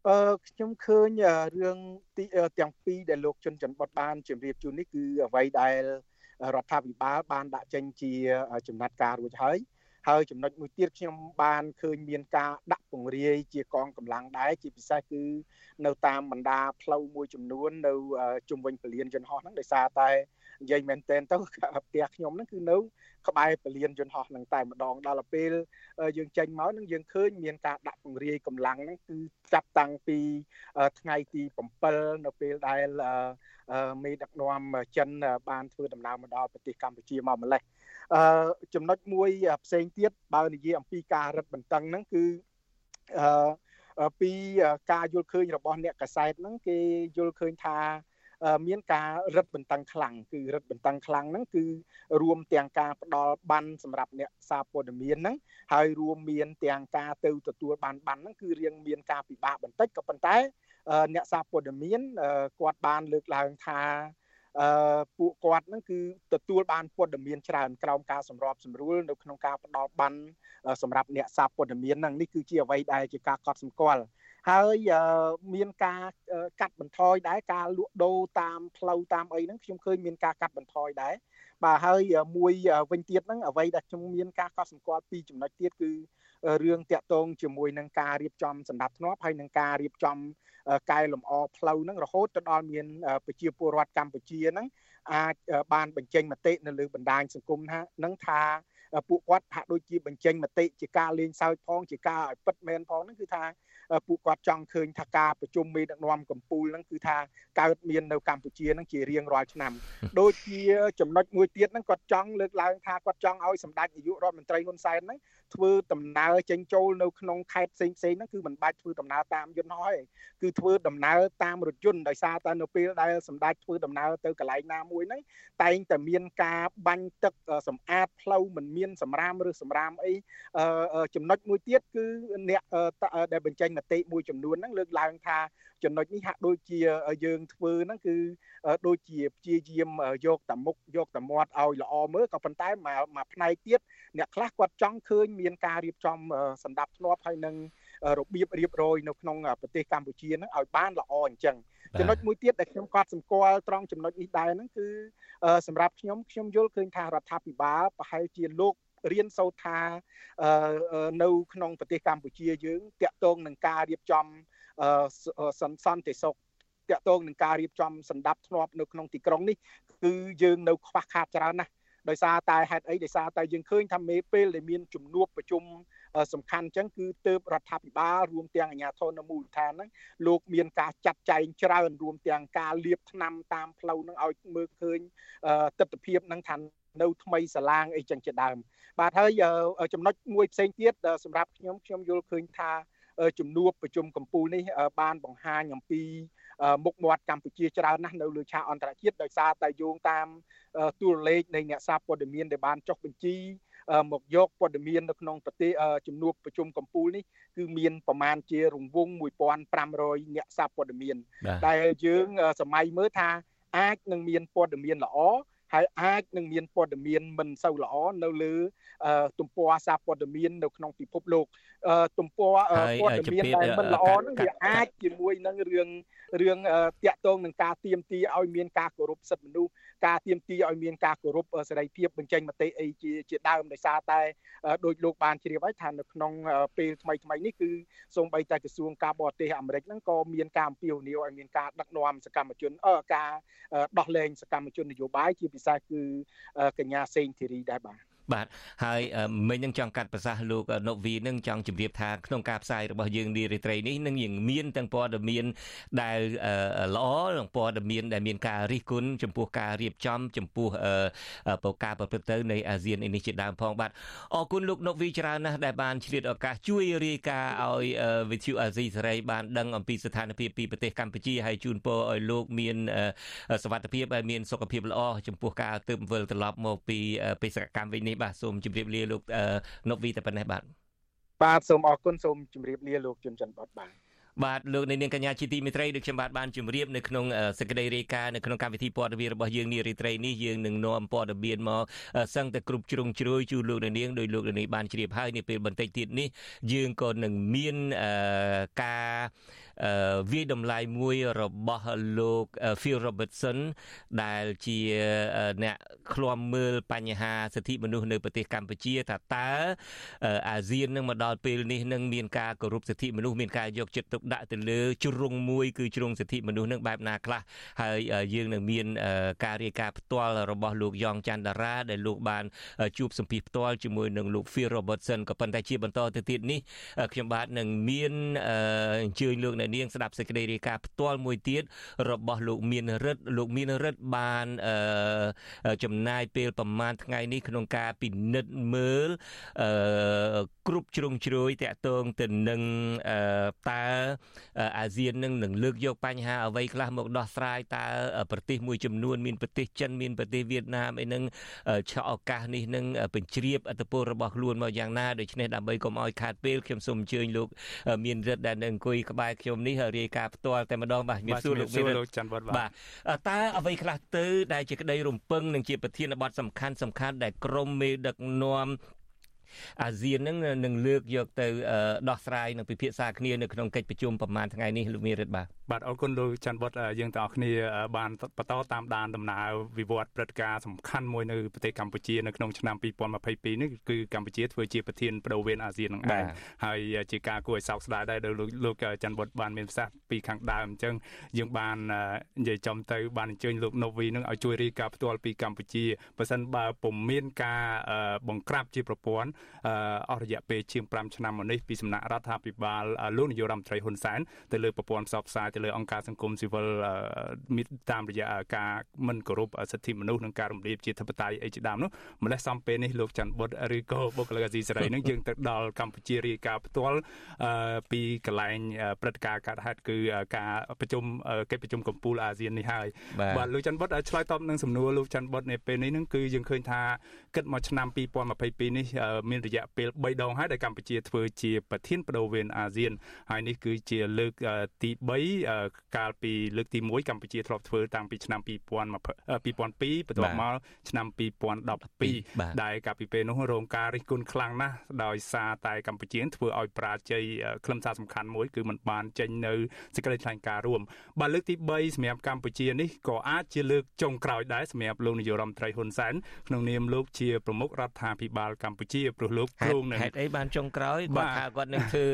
អឺខ្ញុំឃើញរឿងទីទាំងពីរដែលលោកជុនច័ន្ទបុតបានជម្រាបជូននេះគឺអ្វីដែលរដ្ឋាភិបាលបានដាក់ចេញជាចំណាត់ការរួចហើយហើយចំណុចមួយទៀតខ្ញុំបានឃើញមានការដាក់ពង្រាយជាកងកម្លាំងដែរជាពិសេសគឺនៅតាមបណ្ដាផ្លូវមួយចំនួននៅជុំវិញពលានយន្តហោះហ្នឹងដោយសារតែ និយាយមែនតែនទៅផ្ទះខ្ញុំហ្នឹងគឺនៅក្បែរពលានយន្តហោះហ្នឹងតែម្ដងដល់ពេលយើងចេញមកនឹងយើងឃើញមានការដាក់ពង្រាយកម្លាំងហ្នឹងគឺចាប់តាំងពីថ្ងៃទី7នៅពេលដែលមេដឹកនាំចិនបានធ្វើដំណើរមកដល់ប្រទេសកម្ពុជាមកម្លេះអឺចំណុចមួយផ្សេងទៀតបើនិយាយអំពីការរឹតបន្តឹងហ្នឹងគឺអឺពីការយល់ឃើញរបស់អ្នកកសែតហ្នឹងគេយល់ឃើញថា មានការរឹតបន្តឹងខ្លាំងគឺរឹតបន្តឹងខ្លាំងហ្នឹងគឺរួមទាំងការផ្ដល់បានសម្រាប់អ្នកសារព័ត៌មានហ្នឹងហើយរួមមានទាំងការទៅទទួលបានបានហ្នឹងគឺរៀងមានការពិបាកបន្តិចក៏ប៉ុន្តែអ្នកសារព័ត៌មានគាត់បានលើកឡើងថាអឺពួកគាត់ហ្នឹងគឺទទួលបានព័ត៌មានច្រើនក្រោមការសម្របសម្រួលនៅក្នុងការផ្ដល់បានសម្រាប់អ្នកសារព័ត៌មានហ្នឹងនេះគឺជាអ្វីដែលជាការកត់សម្គាល់ ហើយមានការកាត់បន្ថយដែរការលក់ដូរតាមផ្លូវតាមអីហ្នឹងខ្ញុំឃើញមានការកាត់បន្ថយដែរបាទហើយមួយវិញទៀតហ្នឹងអ្វីដែលខ្ញុំមានការកត់សម្គាល់ពីចំណុចទៀតគឺរឿងតាក់ទងជាមួយនឹងការរៀបចំសម្ដាប់ធ្នាប់ហើយនឹងការរៀបចំកែលម្អផ្លូវហ្នឹងរហូតទៅដល់មានប្រជាពលរដ្ឋកម្ពុជាហ្នឹងអាចបានបញ្ចេញមតិនៅលើបណ្ដាញសង្គមថានឹងថាពួកគាត់ហាក់ដូចជាបញ្ចេញមតិជាការលេងសើចផងជាការឲ្យពិតមែនផងហ្នឹងគឺថា ពួកគាត់ចង់ឃើញថាការប្រជុំមេដឹកនាំកម្ពុជាហ្នឹងគឺថាកើតមាននៅកម្ពុជាហ្នឹងជារៀងរាល់ឆ្នាំដូចជាចំណុចមួយទៀតហ្នឹងគាត់ចង់លើកឡើងថាគាត់ចង់ឲ្យសម្ដេចនាយករដ្ឋមន្ត្រីហ៊ុនសែនហ្នឹងធ្វើដំណើរចេញចូលនៅក្នុងខេត្តផ្សេងផ្សេងហ្នឹងគឺមិនបាច់ធ្វើដំណើរតាមយន្តហោះទេគឺធ្វើដំណើរតាមរថយន្តដោយសារតែនៅពេលដែលសម្ដេចធ្វើដំណើរទៅកន្លែងណាមួយហ្នឹងតែងតែមានការបាញ់ទឹកសម្អាតផ្លូវមិនមានសម្រាមឬសម្រាមអីចំណុចមួយទៀតគឺអ្នកដែលបញ្ចេញមតិមួយចំនួនហ្នឹងលើកឡើងថាចំណុចនេះហាក់ដូចជាយើងធ្វើហ្នឹងគឺដូចជាព្យាយាមយកតាមុខយកតាមាត់ឲ្យល្អមើលក៏ប៉ុន្តែមកផ្នែកទៀតអ្នកខ្លះគាត់ចង់ឃើញមានការរៀបចំសម្ដាប់ធ្នាប់ហើយនឹងរបៀបរៀបរយនៅក្នុងប្រទេសកម្ពុជាហ្នឹងឲ្យបានល្អអញ្ចឹងចំណុចមួយទៀតដែលខ្ញុំកត់សម្គាល់ត្រង់ចំណុចនេះដែរហ្នឹងគឺសម្រាប់ខ្ញុំខ្ញុំយល់ឃើញថារដ្ឋាភិបាលប្រហែលជាលោក រៀនសូត្រថានៅក្នុងប្រទេសកម្ពុជាយើងតាក់ទងនឹងការរៀបចំសន្តិសុខតាក់ទងនឹងការរៀបចំសម្ដាប់ធ្នាប់នៅក្នុងទីក្រុងនេះគឺយើងនៅខ្វះខាតច្រើនណាស់ដោយសារតែហេតុអីដោយសារតែយើងឃើញថាមេពេលដែលមានជំនួបប្រជុំសំខាន់អញ្ចឹងគឺទើបរដ្ឋាភិបាលរួមទាំងអាជ្ញាធរនៅមូលដ្ឋានហ្នឹងលោកមានការចាត់ចែងច្រើនរួមទាំងការលាបថ្នាំតាមផ្លូវហ្នឹងឲ្យមើលឃើញទស្សនវិជ្ជាហ្នឹងថា នៅថ្មីសាឡាងអីចឹងជាដើមបាទហើយចំណុចមួយផ្សេងទៀតសម្រាប់ខ្ញុំខ្ញុំយល់ឃើញថាជំនួបប្រជុំកម្ពុជានេះបានបង្ហាញអំពីមុខមាត់កម្ពុជាច្រើនណាស់នៅលើឆាកអន្តរជាតិដោយសារតែយោងតាមទូរលេខនៃអ្នកសារព័ត៌មានដែលបានចុះបញ្ជីមកយកព័ត៌មាននៅក្នុងប្រទេសជំនួបប្រជុំកម្ពុជានេះគឺមានប្រមាណជារង្វង់1500អ្នកសារព័ត៌មានដែលយើងសម័យមើលថាអាចនឹងមានព័ត៌មានល្អ ហើយអាចនឹងមានព័ត៌មានមិនសូវល្អនៅលើទំព័រសារព័ត៌មាននៅក្នុងពិភពលោកទំព័រព័ត៌មានដែលមិនល្អនឹងវាអាចជាមួយនឹងរឿងរឿងតាក់ទងនឹងការទៀមទីឲ្យមានការគោរពសិទ្ធិមនុស្ស ការទៀមទីឲ្យមានការគោរពសេរីភាពបញ្ចេញមតិអីជាជាដើមដោយសារតែដោយលោកបានជ្រាបហើយថានៅក្នុងពេលថ្មីថ្មីនេះគឺសូម្បីតែក្រសួងការបរទេសអាមេរិកហ្នឹងក៏មានការអំពាវនាវឲ្យមានការដឹកនាំសកម្មជនអឺការដោះលែងសកម្មជននយោបាយជាពិសេសគឺកញ្ញាសេងធីរីដែរបាទ បាទហើយមិញនឹងចង់កាត់ប្រសាសន៍លោកណូវីនឹងចង់ជម្រាបថាក្នុងការផ្សាយរបស់យើងនារីត្រីនេះនឹងយើងមានទាំងព័ត៌មានដែលល្អនិងព័ត៌មានដែលមានការរិះគន់ចំពោះការរៀបចំចំពោះប្រការប្រព្រឹត្តទៅនៃអាស៊ាននេះជាដើមផងបាទអរគុណលោកណូវីច្រើនណាស់ដែលបានឆ្លៀតឱកាសជួយរាយការណ៍ឲ្យវិទ្យុអាស៊ីសេរីបានដឹងអំពីស្ថានភាពពីប្រទេសកម្ពុជាហើយជូនពរឲ្យលោកមានសុវត្ថិភាពហើយមានសុខភាពល្អចំពោះការទើបវិលត្រឡប់មកពីបេសកកម្មវិញនេះនេះបាទសូមជម្រាបលាលោកនុកវីតែប៉ុណ្ណេះបាទបាទសូមអរគុណសូមជម្រាបលាលោកជុនច័ន្ទបតបាទបាទលោកនាងកញ្ញាជាទីមេត្រីដូចខ្ញុំបាទបានជម្រាបនៅក្នុងសេចក្តីរាយការណ៍នៅក្នុងកម្មវិធីព័ត៌មានរបស់យើងនារីត្រីនេះយើងនឹងនាំព័ត៌មានមកសឹងតែគ្រប់ជ្រុងជ្រោយជូនលោកនាងដោយលោកនាងបានជ្រាបហើយនាពេលបន្តិចទៀតនេះយើងក៏នឹងមានការវាយតម្លៃមួយរបស់លោក Phil Robertson ដែលជាអ្នកឃ្លាំមើលបញ្ហាសិទ្ធិមនុស្សនៅប្រទេសកម្ពុជាថាតើអាស៊ាននឹងមកដល់ពេលនេះនឹងមានការគោរពសិទ្ធិមនុស្សមានការយកចិត្តទុកដាក់ទៅលើជ្រុងមួយគឺជ្រុងសិទ្ធិមនុស្សនឹងបែបណាខ្លះហើយយើងនឹងមានការរាយការណ៍ផ្ទាល់របស់លោកយ៉ងច័ន្ទតារាដែលលោកបានជួបសម្ភាសផ្ទាល់ជាមួយនឹងលោក Phil Robertson ក៏ប៉ុន្តែជាបន្តទៅទៀតនេះខ្ញុំបាទនឹងមានអញ្ជើញលោកអ្នកនាងស្ដាប់សេចក្តីរាយការណ៍ផ្ទាល់មួយទៀតរបស់លោកមានរិទ្ធលោកមានរិទ្ធបានចំណាយពេលប្រមាណថ្ងៃនេះក្នុងការពិនិត្យមើលគ្រប់ជ្រុងជ្រោយតាក់ទងទៅនឹងតើអាស៊ាននឹងនឹងលើកយកបញ្ហាអ្វីខ្លះមកដោះស្រាយតើប្រទេសមួយចំនួនមានប្រទេសចិនមានប្រទេសវៀតណាមអីនឹងឆក់ឱកាសនេះនឹងបញ្ជ្រាបអធិពលរបស់ខ្លួនមកយ៉ាងណាដូច្នេះដើម្បីកុំឲ្យខាតពេលខ្ញុំសូមអញ្ជើញលោកមានរិទ្ធដែលនៅអង្គុយក្បែរខ្ញុំនេះរាយការណ៍ផ្ទាល់តែម្ដងបាទមានសួរលោកមានលោកច័ន្ទវត្តបាទតើអ្វីខ្លះទៅដែលជាក្តីរំពឹងនិងជាប្រធានបទសំខាន់សំខាន់ដែលក្រមមេដឹកនាំ អាស៊ាននឹងនឹងលើកយកទៅដោះស្រាយនិងពិភាក្សាគ្នានៅក្នុងកិច្ចប្រជុំប្រហែលថ្ងៃនេះលោកមេរិទ្ធបាទបាទអរគុណលោកច័ន្ទបុតយើងទាំងអស់គ្នាបានបន្តតាមដានដំណើរវិវត្តព្រឹត្តិការណ៍សំខាន់មួយនៅប្រទេសកម្ពុជានៅក្នុងឆ្នាំ2022នេះគឺកម្ពុជាធ្វើជាប្រធានបដូវវេនអាស៊ាននឹងឯងហើយជាការគួរឲ្យសោកស្ដាយដែរដោយលោកច័ន្ទបុតបានមានប្រសាសន៍ពីខាងដើមអញ្ចឹងយើងបាននិយាយចំទៅបានអញ្ជើញលោកណូវីនឹងឲ្យជួយរាយការណ៍ផ្ទាល់ពីកម្ពុជាបើសិនបើពុំមានការបង្ក្រាបជាប្រព័ន្ធអស់រយៈពេលជាង5ឆ្នាំមកនេះពីសំណាក់រដ្ឋាភិបាលលោកនាយករដ្ឋមន្ត្រីហ៊ុនសែនទៅលើប្រព័ន្ធផ្សព្វផ្សាយទៅលើអង្គការសង្គមស៊ីវិលតាមរយៈការមិនគោរពសិទ្ធិមនុស្សនិងការរំលោភជាធិបតេយ្យអីជាដើមនោះម្លេះសំពេលនេះលោកច័ន្ទបុតឬក៏បុគ្គលិកអាស៊ីសេរីនឹងយើងទៅដល់កម្ពុជារាយការណ៍ផ្ទាល់ពីកន្លែងព្រឹត្តិការណ៍កើតហេតុគឺការប្រជុំកិច្ចប្រជុំកំពូលអាស៊ាននេះហើយបាទលោកច័ន្ទបុតឆ្លើយតបនឹងសំណួរលោកច័ន្ទបុតនៅពេលនេះនឹងគឺយើងឃើញថាគិតមកឆ្នាំ2022នេះមានរយៈពេល3ដងហើយដែលកម្ពុជាធ្វើជាប្រធានបដូវវេនអាស៊ានហើយនេះគឺជាលើកទី3កាលពីលើកទី1កម្ពុជាធ្លាប់ធ្វើតាំងពីឆ្នាំ2000 2002បន្ទាប់មកឆ្នាំ2012ដែលកាលពីពេលនោះរងការរិះគន់ខ្លាំងណាស់ដោយសារតែកម្ពុជាធ្វើឲ្យប្រាជ័យខ្លឹមសារសំខាន់មួយគឺมันបានចេញនៅសេចក្តីថ្លែងការណ៍រួមបាទលើកទី3សម្រាប់កម្ពុជានេះក៏អាចជាលើកចុងក្រោយដែរសម្រាប់លោកនាយករដ្ឋមន្ត្រីហ៊ុនសែនក្នុងនាមលោកជាប្រមុខរដ្ឋាភិបាលកម្ពុជាព្រោះលោកគ្រងនឹងហេតុអីបានចុងក្រោយគាត់ថាគាត់នឹងធ្វើ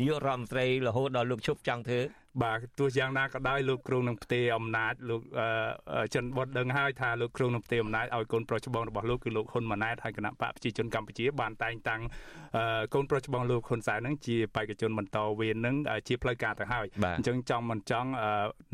នាយករដ្ឋមន្ត្រីរហូតដល់លោកឈប់ចង់ធ្វើ បាទទោះយ៉ាងណាក៏ដោយលោកគ្រូនឹងផ្ទេរអំណាចលោកចិនបុតដឹងហើយថាលោកគ្រូនឹងផ្ទេរអំណាចឲ្យកូនប្រុសច្បងរបស់លោកគឺលោកហ៊ុនម៉ាណែតហើយគណៈបកប្រជាជនកម្ពុជាបានតែងតាំងកូនប្រុសច្បងលោកហ៊ុនសែននឹងជាបេក្ខជនបន្តវេននឹងជាផ្លូវការទៅហើយអញ្ចឹងចង់មិនចង់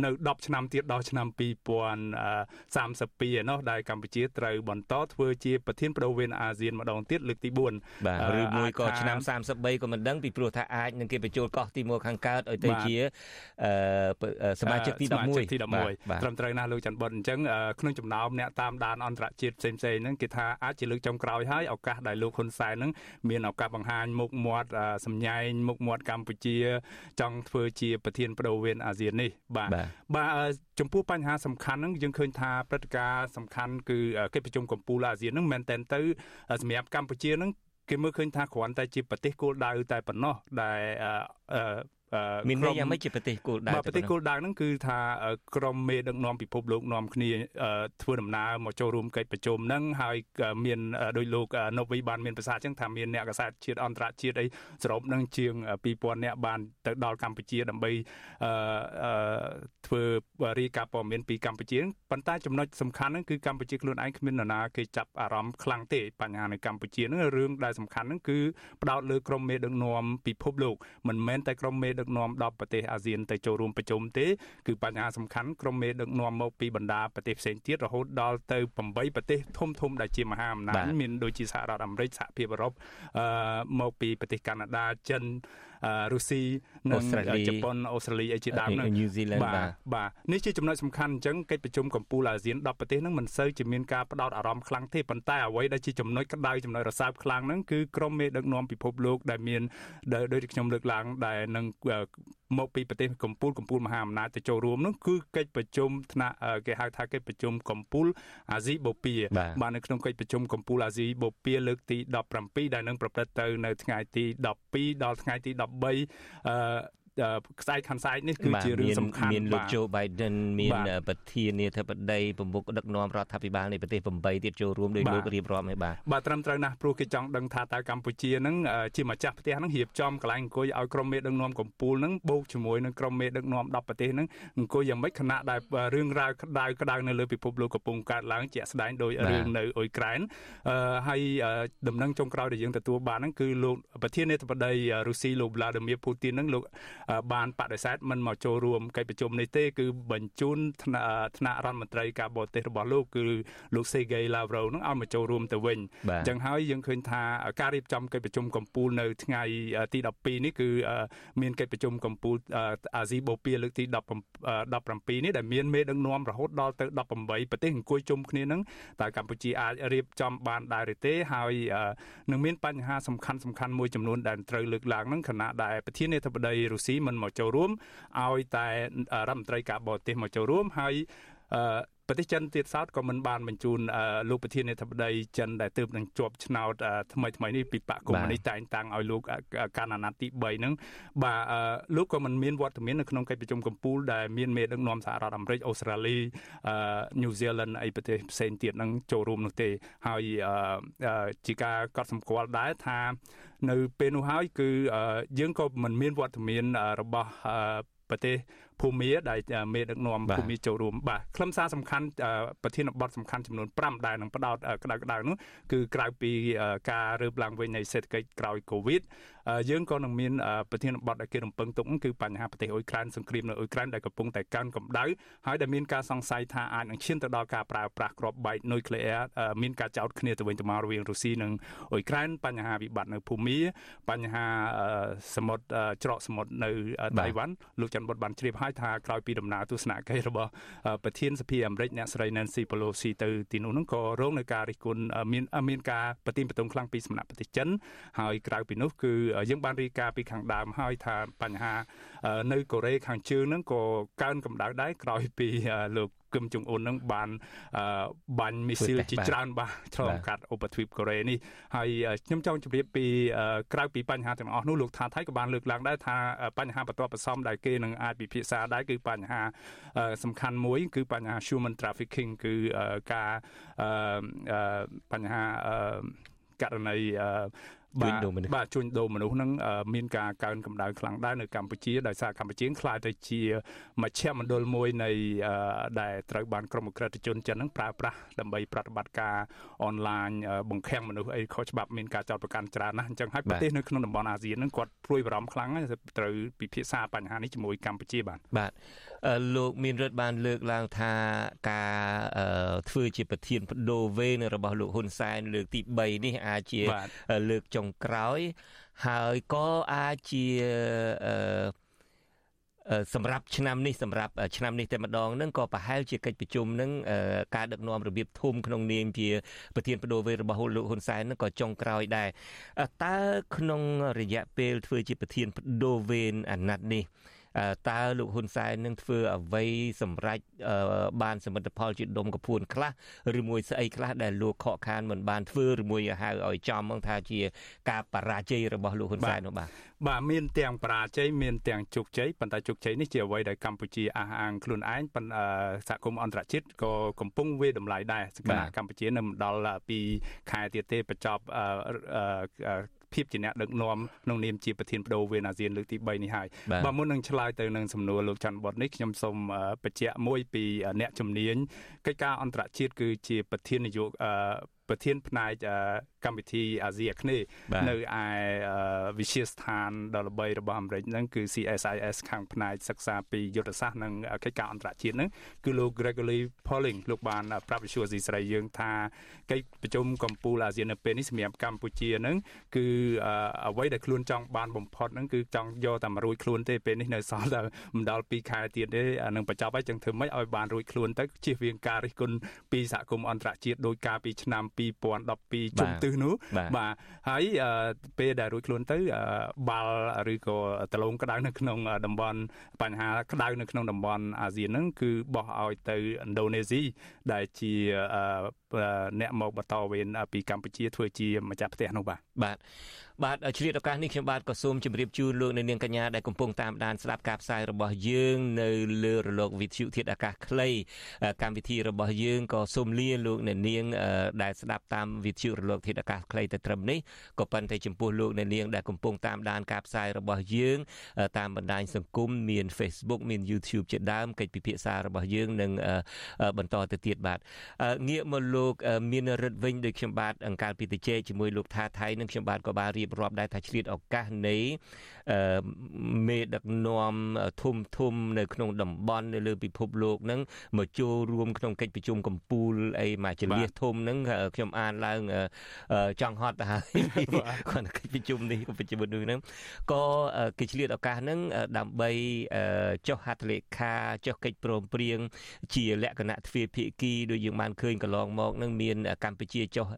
នៅ10ឆ្នាំទៀតដល់ឆ្នាំ2032ឯណោះដែលកម្ពុជាត្រូវបន្តធ្វើជាប្រធានបដូវវេនអាស៊ានម្ដងទៀតលើកទី4បាទឬមួយក៏ឆ្នាំ33ក៏មិនដឹងពីព្រោះថាអាចនឹងគេបញ្ចូលកោះទី1ខាងកើតឲ្យទៅជាសមាជិកទី11ទី11ត្រឹមត្រូវណាស់លោកច័ន្ទបុតអញ្ចឹងក្នុងចំណោមអ្នកតាមដានអន្តរជាតិផ្សេងៗហ្នឹងគេថាអាចជាលើកចុងក្រោយហើយឱកាសដែលលោកហ៊ុនសែនហ្នឹងមានឱកាសបង្ហាញមុខមាត់សម្ញែងមុខមាត់កម្ពុជា ចង់ធ្វើជាប្រធានបដូវវេនអាស៊ាននេះបាទបាទចំពោះបញ្ហាសំខាន់ហ្នឹងយើងឃើញថាព្រឹត្តិការណ៍សំខាន់គឺកិច្ចប្រជុំកម្ពុជាអាស៊ានហ្នឹងមែនតែនទៅសម្រាប់កម្ពុជាហ្នឹងគេមើលឃើញថាគ្រាន់តែជាប្រទេសគោលដៅតែប៉ុណ្ណោះដែល មានន័យយ៉ាងម៉េចជាប្រទេសគោលដៅប្រទេសគោលដៅហ្នឹងគឺថាក្រមមេដឹកនាំពិភពលោកនាំគ្នាធ្វើដំណើរមកចូលរួមកិច្ចប្រជុំហ្នឹងហើយមានដោយលោកណូវីបានមានប្រសាសន៍ចឹងថាមានអ្នកកសែតជាតិអន្តរជាតិអីសរុបហ្នឹងជាង2000អ្នកបានទៅដល់កម្ពុជាដើម្បីធ្វើរាយការណ៍ព័ត៌មានពីកម្ពុជាប៉ុន្តែចំណុចសំខាន់ហ្នឹងគឺកម្ពុជាខ្លួនឯងគ្មាននរណាគេចាប់អារម្មណ៍ខ្លាំងទេបញ្ហានៅកម្ពុជាហ្នឹងរឿងដែលសំខាន់ហ្នឹងគឺផ្ដោតលើក្រមមេដឹកនាំពិភពលោកមិនមែនតែក្រមមេដឹកនាំដល់ប្រទេសអាស៊ានទៅចូលរួមប្រជុំទេគឺបញ្ហាសំខាន់ក្រុមមេដឹកនាំមកពីបណ្ដាប្រទេសផ្សេងទៀតរហូតដល់ទៅ8ប្រទេសធំធំដែលជាមហាអំណាចមានដូចជាសហរដ្ឋអាមេរិកសហភាពអឺរ៉ុបអឺមកពីប្រទេសកាណាដាចិនរុស្ស៊ី និងជប៉ុនអូស្ត្រាលីអីជាដើមហ្នឹងញូហ្សេឡង់បាទបាទនេះជាចំណុចសំខាន់អញ្ចឹងកិច្ចប្រជុំកម្ពុជាអាស៊ាន10ប្រទេសហ្នឹងមិនសូវជាមានការផ្ដោតអារម្មណ៍ខ្លាំងទេប៉ុន្តែអ្វីដែលជាចំណុចក្តៅចំណុចរសើបខ្លាំងហ្នឹងគឺក្រមមេដឹកនាំពិភពលោកដែលមានដោយខ្ញុំលើកឡើងដែលនឹងមកពីប្រទេសកម្ពុជាកម្ពុជាមហាអំណាចទៅចូលរួមនោះគឺកិច្ចប្រជុំថ្នាក់គេហៅថាកិច្ចប្រជុំកម្ពុជាអាស៊ីបូព៌ាបាទនៅក្នុងកិច្ចប្រជុំកម្ពុជាអាស៊ីបូព៌ាលើកទី17ដែលនឹងប្រព្រឹត្តទៅនៅថ្ងៃទី12ដល់ថ្ងៃទី13អឺ ខ្សែខាន់ខ្សែនេះគឺជារឿងសំខាន់មានលោកโจ Biden មានប្រធានាធិបតីប្រមុខដឹកនាំរដ្ឋាភិបាលនៃប្រទេស8ទៀតចូលរួមដោយលោករៀបរាប់ឲ្យបាទបាទត្រឹមត្រូវណាស់ព្រោះគេចង់ដឹងថាតើកម្ពុជានឹងជាម្ចាស់ផ្ទះនឹងរៀបចំកន្លែងអង្គុយឲ្យក្រុមមេដឹកនាំកម្ពុជានឹងបូកជាមួយនឹងក្រុមមេដឹកនាំ10ប្រទេសនឹងអង្គុយយ៉ាងម៉េចខណៈដែលរឿងរ៉ាវក្តៅក្តៅនៅលើពិភពលោកកំពុងកើតឡើងជាក់ស្ដែងដោយរឿងនៅអ៊ុយក្រែនហើយដំណឹងចុងក្រោយដែលយើងទទួលបានហ្នឹងគឺលោកប្រធានាធិបតីរុស្ស៊ីលោក Vladimir Putin នឹងលោកបានបដិសេធមិនមកចូលរួមកិច្ចប្រជុំនេះទេគឺបញ្ជូនថ្នាក់រដ្ឋមន្ត្រីការបរទេសរបស់លោកគឺលោក Sergei Lavrov នឹងឲ្យមកចូលរួមទៅវិញអញ្ចឹងហើយយើងឃើញថាការរៀបចំកិច្ចប្រជុំកម្ពុជានៅថ្ងៃទី12នេះគឺមានកិច្ចប្រជុំកម្ពុជាអាស៊ីបូព៌ាលើកទី17នេះដែលមានមេដឹកនាំរហូតដល់ទៅ18ប្រទេសអង្គុយជុំគ្នានឹងតើកម្ពុជាអាចរៀបចំបានដែរឬទេហើយនឹងមានបញ្ហាសំខាន់សំខាន់មួយចំនួនដែលត្រូវលើកឡើងនឹងខណៈដែលប្រធានាធិបតីរុស្ស៊ីមិនមកចូលរួមឲ្យតែរដ្ឋមន្ត្រីការបរទេសមកចូលរួមហើយ ប្រទេសចិនទៀតសោតក៏មិនបានបញ្ជូនលោកប្រធានាធិបតីចិនដែលទើបនឹងជាប់ឆ្នោតថ្មីថ្មីនេះពីបកកុម្មុយនីសតែងតាំងឲ្យលោកកាណាណាត់ទី3ហ្នឹងបាទលោកក៏មិនមានវត្តមាននៅក្នុងកិច្ចប្រជុំកំពូលដែលមានមេដឹកនាំសហរដ្ឋអាមេរិកអូស្ត្រាលីញូហ្សេឡង់អីប្រទេសផ្សេងទៀតហ្នឹងចូលរួមនោះទេហើយជាការកត់សម្គាល់ដែរថានៅពេលនោះហើយគឺយើងក៏មិនមានវត្តមានរបស់ប្រទេស ភូមាដែលមេដឹកនាំភូមាចូលរួមបាទខ្លឹមសារសំខាន់ប្រធានបទសំខាន់ចំនួន5ដែលនឹងផ្ដោតក្តៅក្តៅនោះគឺក្រៅពីការរើបឡើងវិញនៃសេដ្ឋកិច្ចក្រោយ Covid យើងក៏នឹងមានប្រធានបទដែលគេរំពឹងទុកគឺបញ្ហាប្រទេសអ៊ុយក្រែនសង្គ្រាមនៅអ៊ុយក្រែនដែលកំពុងតែកើនកម្ដៅហើយដែលមានការសង្ស័យថាអាចនឹងឈានទៅដល់ការប្រើប្រាស់គ្រាប់បែកនុយក្លេអ៊ែរមានការចោទគ្នាទៅវិញទៅមករវាងរុស្ស៊ីនិងអ៊ុយក្រែនបញ្ហាវិបត្តិនៅភូមាបញ្ហាសមុទ្រច្រកសមុទ្រនៅតៃវ៉ាន់លោកច័ន្ទបុតបានជ្រាបហើយថាក្រោយពីដំណើរទស្សនកិច្ចរបស់ប្រធានសភាអាមេរិកអ្នកស្រី Nancy Pelosi ទៅទីនោះហ្នឹងក៏រងនឹងការរិះគន់មានមានការប្រទីមបន្ទងខ្លាំងពីសំណាក់ប្រទេសចិនហើយក្រៅពីនោះគឺយើងបានរាយការណ៍ពីខាងដើមហើយថាបញ្ហានៅកូរ៉េខាងជើងហ្នឹងក៏កើនកម្ដៅដែរក្រោយពីលោកគឹមចុងអ៊ុននឹងបានបាញ់មីស៊ីលជាច្រើនបាទឆ្លងកាត់ឧបទ្វីបកូរ៉េនេះហើយខ្ញុំចង់ជម្រាបពីក្រៅពីបញ្ហាទាំងអស់នោះលោកថាថៃក៏បានលើកឡើងដែរថាបញ្ហាបន្ទាប់បន្សំដែលគេនឹងអាចពិភាក្សាដែរគឺបញ្ហាសំខាន់មួយ គឺបញ្ហា human trafficking គឺការបញ្ហាករណី ជួញដូរមនុស្សបាទជួញដូរមនុស្សហ្នឹងមានការកើនកម្ដៅខ្លាំងដែរនៅកម្ពុជាដោយសារកម្ពុជាខ្លាចទៅជាមជ្ឈមណ្ឌលមួយនៃដែលត្រូវបានក្រុមអក្រិតជនចិនហ្នឹងប្រើប្រាស់ដើម្បីប្រតិបត្តិការអនឡាញបង្ខាំងមនុស្សអីខុសច្បាប់មានការចោទប្រកាន់ច្រើនណាស់អញ្ចឹងហើយប្រទេសនៅក្នុងតំបន់អាស៊ានហ្នឹងគាត់ព្រួយបារម្ភខ្លាំងត្រូវពិភាក្សាបញ្ហានេះជាមួយកម្ពុជាបាទបាទលោកមានរដ្ឋបានលើកឡើងថាការធ្វើជាប្រធានបដូវវេនរបស់លោកហ៊ុនសែនលើកទី3នេះអាចជាលើកចុងក្រោយ ហើយក៏អាចជាសម្រាប់ឆ្នាំនេះសម្រាប់ឆ្នាំនេះតែម្ដងហ្នឹងក៏ប្រហែលជាកិច្ចប្រជុំហ្នឹងការដឹកនាំរបៀបធំក្នុងនាមជាប្រធានបដូវវេនរបស់លោកហ៊ុនសែនហ្នឹងក៏ចុងក្រោយដែរតើក្នុងរយៈពេលធ្វើជាប្រធានបដូវវេនអាណត្តិនេះ តើលោកហ៊ុនសែននឹងធ្វើអ្វីសម្រាប់បានសមិទ្ធផលជាដុំកពួនខ្លះឬមួយស្អីខ្លះដែលលោកខកខានមិនបានធ្វើឬមួយហៅឲ្យចំមកថាជា ការបរាជ័យរបស់លោកហ៊ុនសែននោះបាទបាទមានទាំងបរាជ័យមានទាំងជោគជ័យប៉ុន្តែជោគជ័យនេះជាអ្វីដែលកម្ពុជាអះអាងខ្លួនឯងប៉ុន្តែសហគមន៍អន្តរជាតិក៏កំពុងវាតម្លៃដែរសកម្មកម្ពុជានៅមិនដល់ពីខែទៀតទេបញ្ចប់ ភាពជាអ្នកដឹកនាំក្នុងនាមជាប្រធានបដូវវេនអាស៊ានលើកទី3នេះហើយបើមុននឹងឆ្លើយទៅនឹងសំណួរលោកច័ន្ទបុតនេះខ្ញុំសូមបញ្ជាក់មួយពីអ្នកជំនាញកិច្ចការអន្តរជាតិគឺជាប្រធាននាយកប្រធានផ្នែក កម្មវិធីអាស៊ីអាគ្នេយ៍នៅឯវិទ្យាស្ថានដ៏ល្បីរបស់អាមេរិកហ្នឹងគឺ CSIS ខាងផ្នែកសិក្សាពីយុទ្ធសាស្ត្រនិងកិច្ចការអន្តរជាតិហ្នឹងគឺលោក Gregory Polling លោកបានប្រាប់វិទ្យុអាស៊ីសេរីយើងថាកិច្ចប្រជុំកំពូលអាស៊ាននៅពេលនេះសម្រាប់កម្ពុជាហ្នឹងគឺអ្វីដែលខ្លួនចង់បានបំផុតហ្នឹងគឺចង់យកតែមករួចខ្លួនទេពេលនេះនៅសល់តែមិនដល់2ខែទៀតទេនឹងបញ្ចប់ហើយចឹងធ្វើម៉េចឲ្យបានរួចខ្លួនទៅជៀសវាងការរិះគន់ពីសហគមន៍អន្តរជាតិដោយការពីឆ្នាំ2012ជុំទិសនោះបាទហើយពេលដែលរួចខ្លួនទៅបាល់ឬក៏តលងក្តៅនៅក្នុងតំបន់បញ្ហាក្តៅនៅក្នុងតំបន់អាស៊ានហ្នឹងគឺបោះឲ្យទៅឥណ្ឌូនេស៊ីដែលជាអ្នកមកបន្តវេនពីកម្ពុជាធ្វើជាម្ចាស់ផ្ទះនោះបាទបាទបាទឆ្លៀតឱកាសនេះខ្ញុំបាទក៏សូមជម្រាបជូនលោកអ្នកនាងកញ្ញាដែលកំពុងតាមដានស្ដាប់ការផ្សាយរបស់យើងនៅលើរលកវិទ្យុធាតុអាកាសខ្លីកម្មវិធីរបស់យើងក៏សូមលាលោកអ្នកនាងដែលស្ដាប់តាមវិទ្យុរលកធាតុអាកាសខ្លីទៅត្រឹមនេះក៏ប៉ុន្តែចំពោះលោកអ្នកនាងដែលកំពុងតាមដានការផ្សាយរបស់យើងតាមបណ្ដាញសង្គមមាន Facebook មាន YouTube ជាដើមកិច្ចពិភាក្សារបស់យើងនឹងបន្តទៅទៀតបាទងាកមកលោកមានរិទ្ធវិញដោយខ្ញុំបាទអង្កាលពីតិចជាមួយលោកថាថៃនិងខ្ញុំបាទក៏បានរៀបរាប់ដែរថាឆ្លៀតឱកាសនៃមេដឹកនាំធំធំនៅក្នុងតំបន់នៅលើពិភពលោកហ្នឹងមកចូលរួមក្នុងកិច្ចប្រជុំកំពូលអីមកចលៀសធំហ្នឹងខ្ញុំអានឡើងចង់ហត់ទៅហើយគាត់កិច្ចប្រជុំនេះប្រជុំនេះហ្នឹងក៏គេឆ្លៀតឱកាសហ្នឹងដើម្បីចុះហត្ថលេខាចុះកិច្ចព្រមព្រៀងជាលក្ខណៈទ្វេភាគីដូចយើងបានឃើញកន្លងមកហ្នឹងមានកម្ពុជាចុះ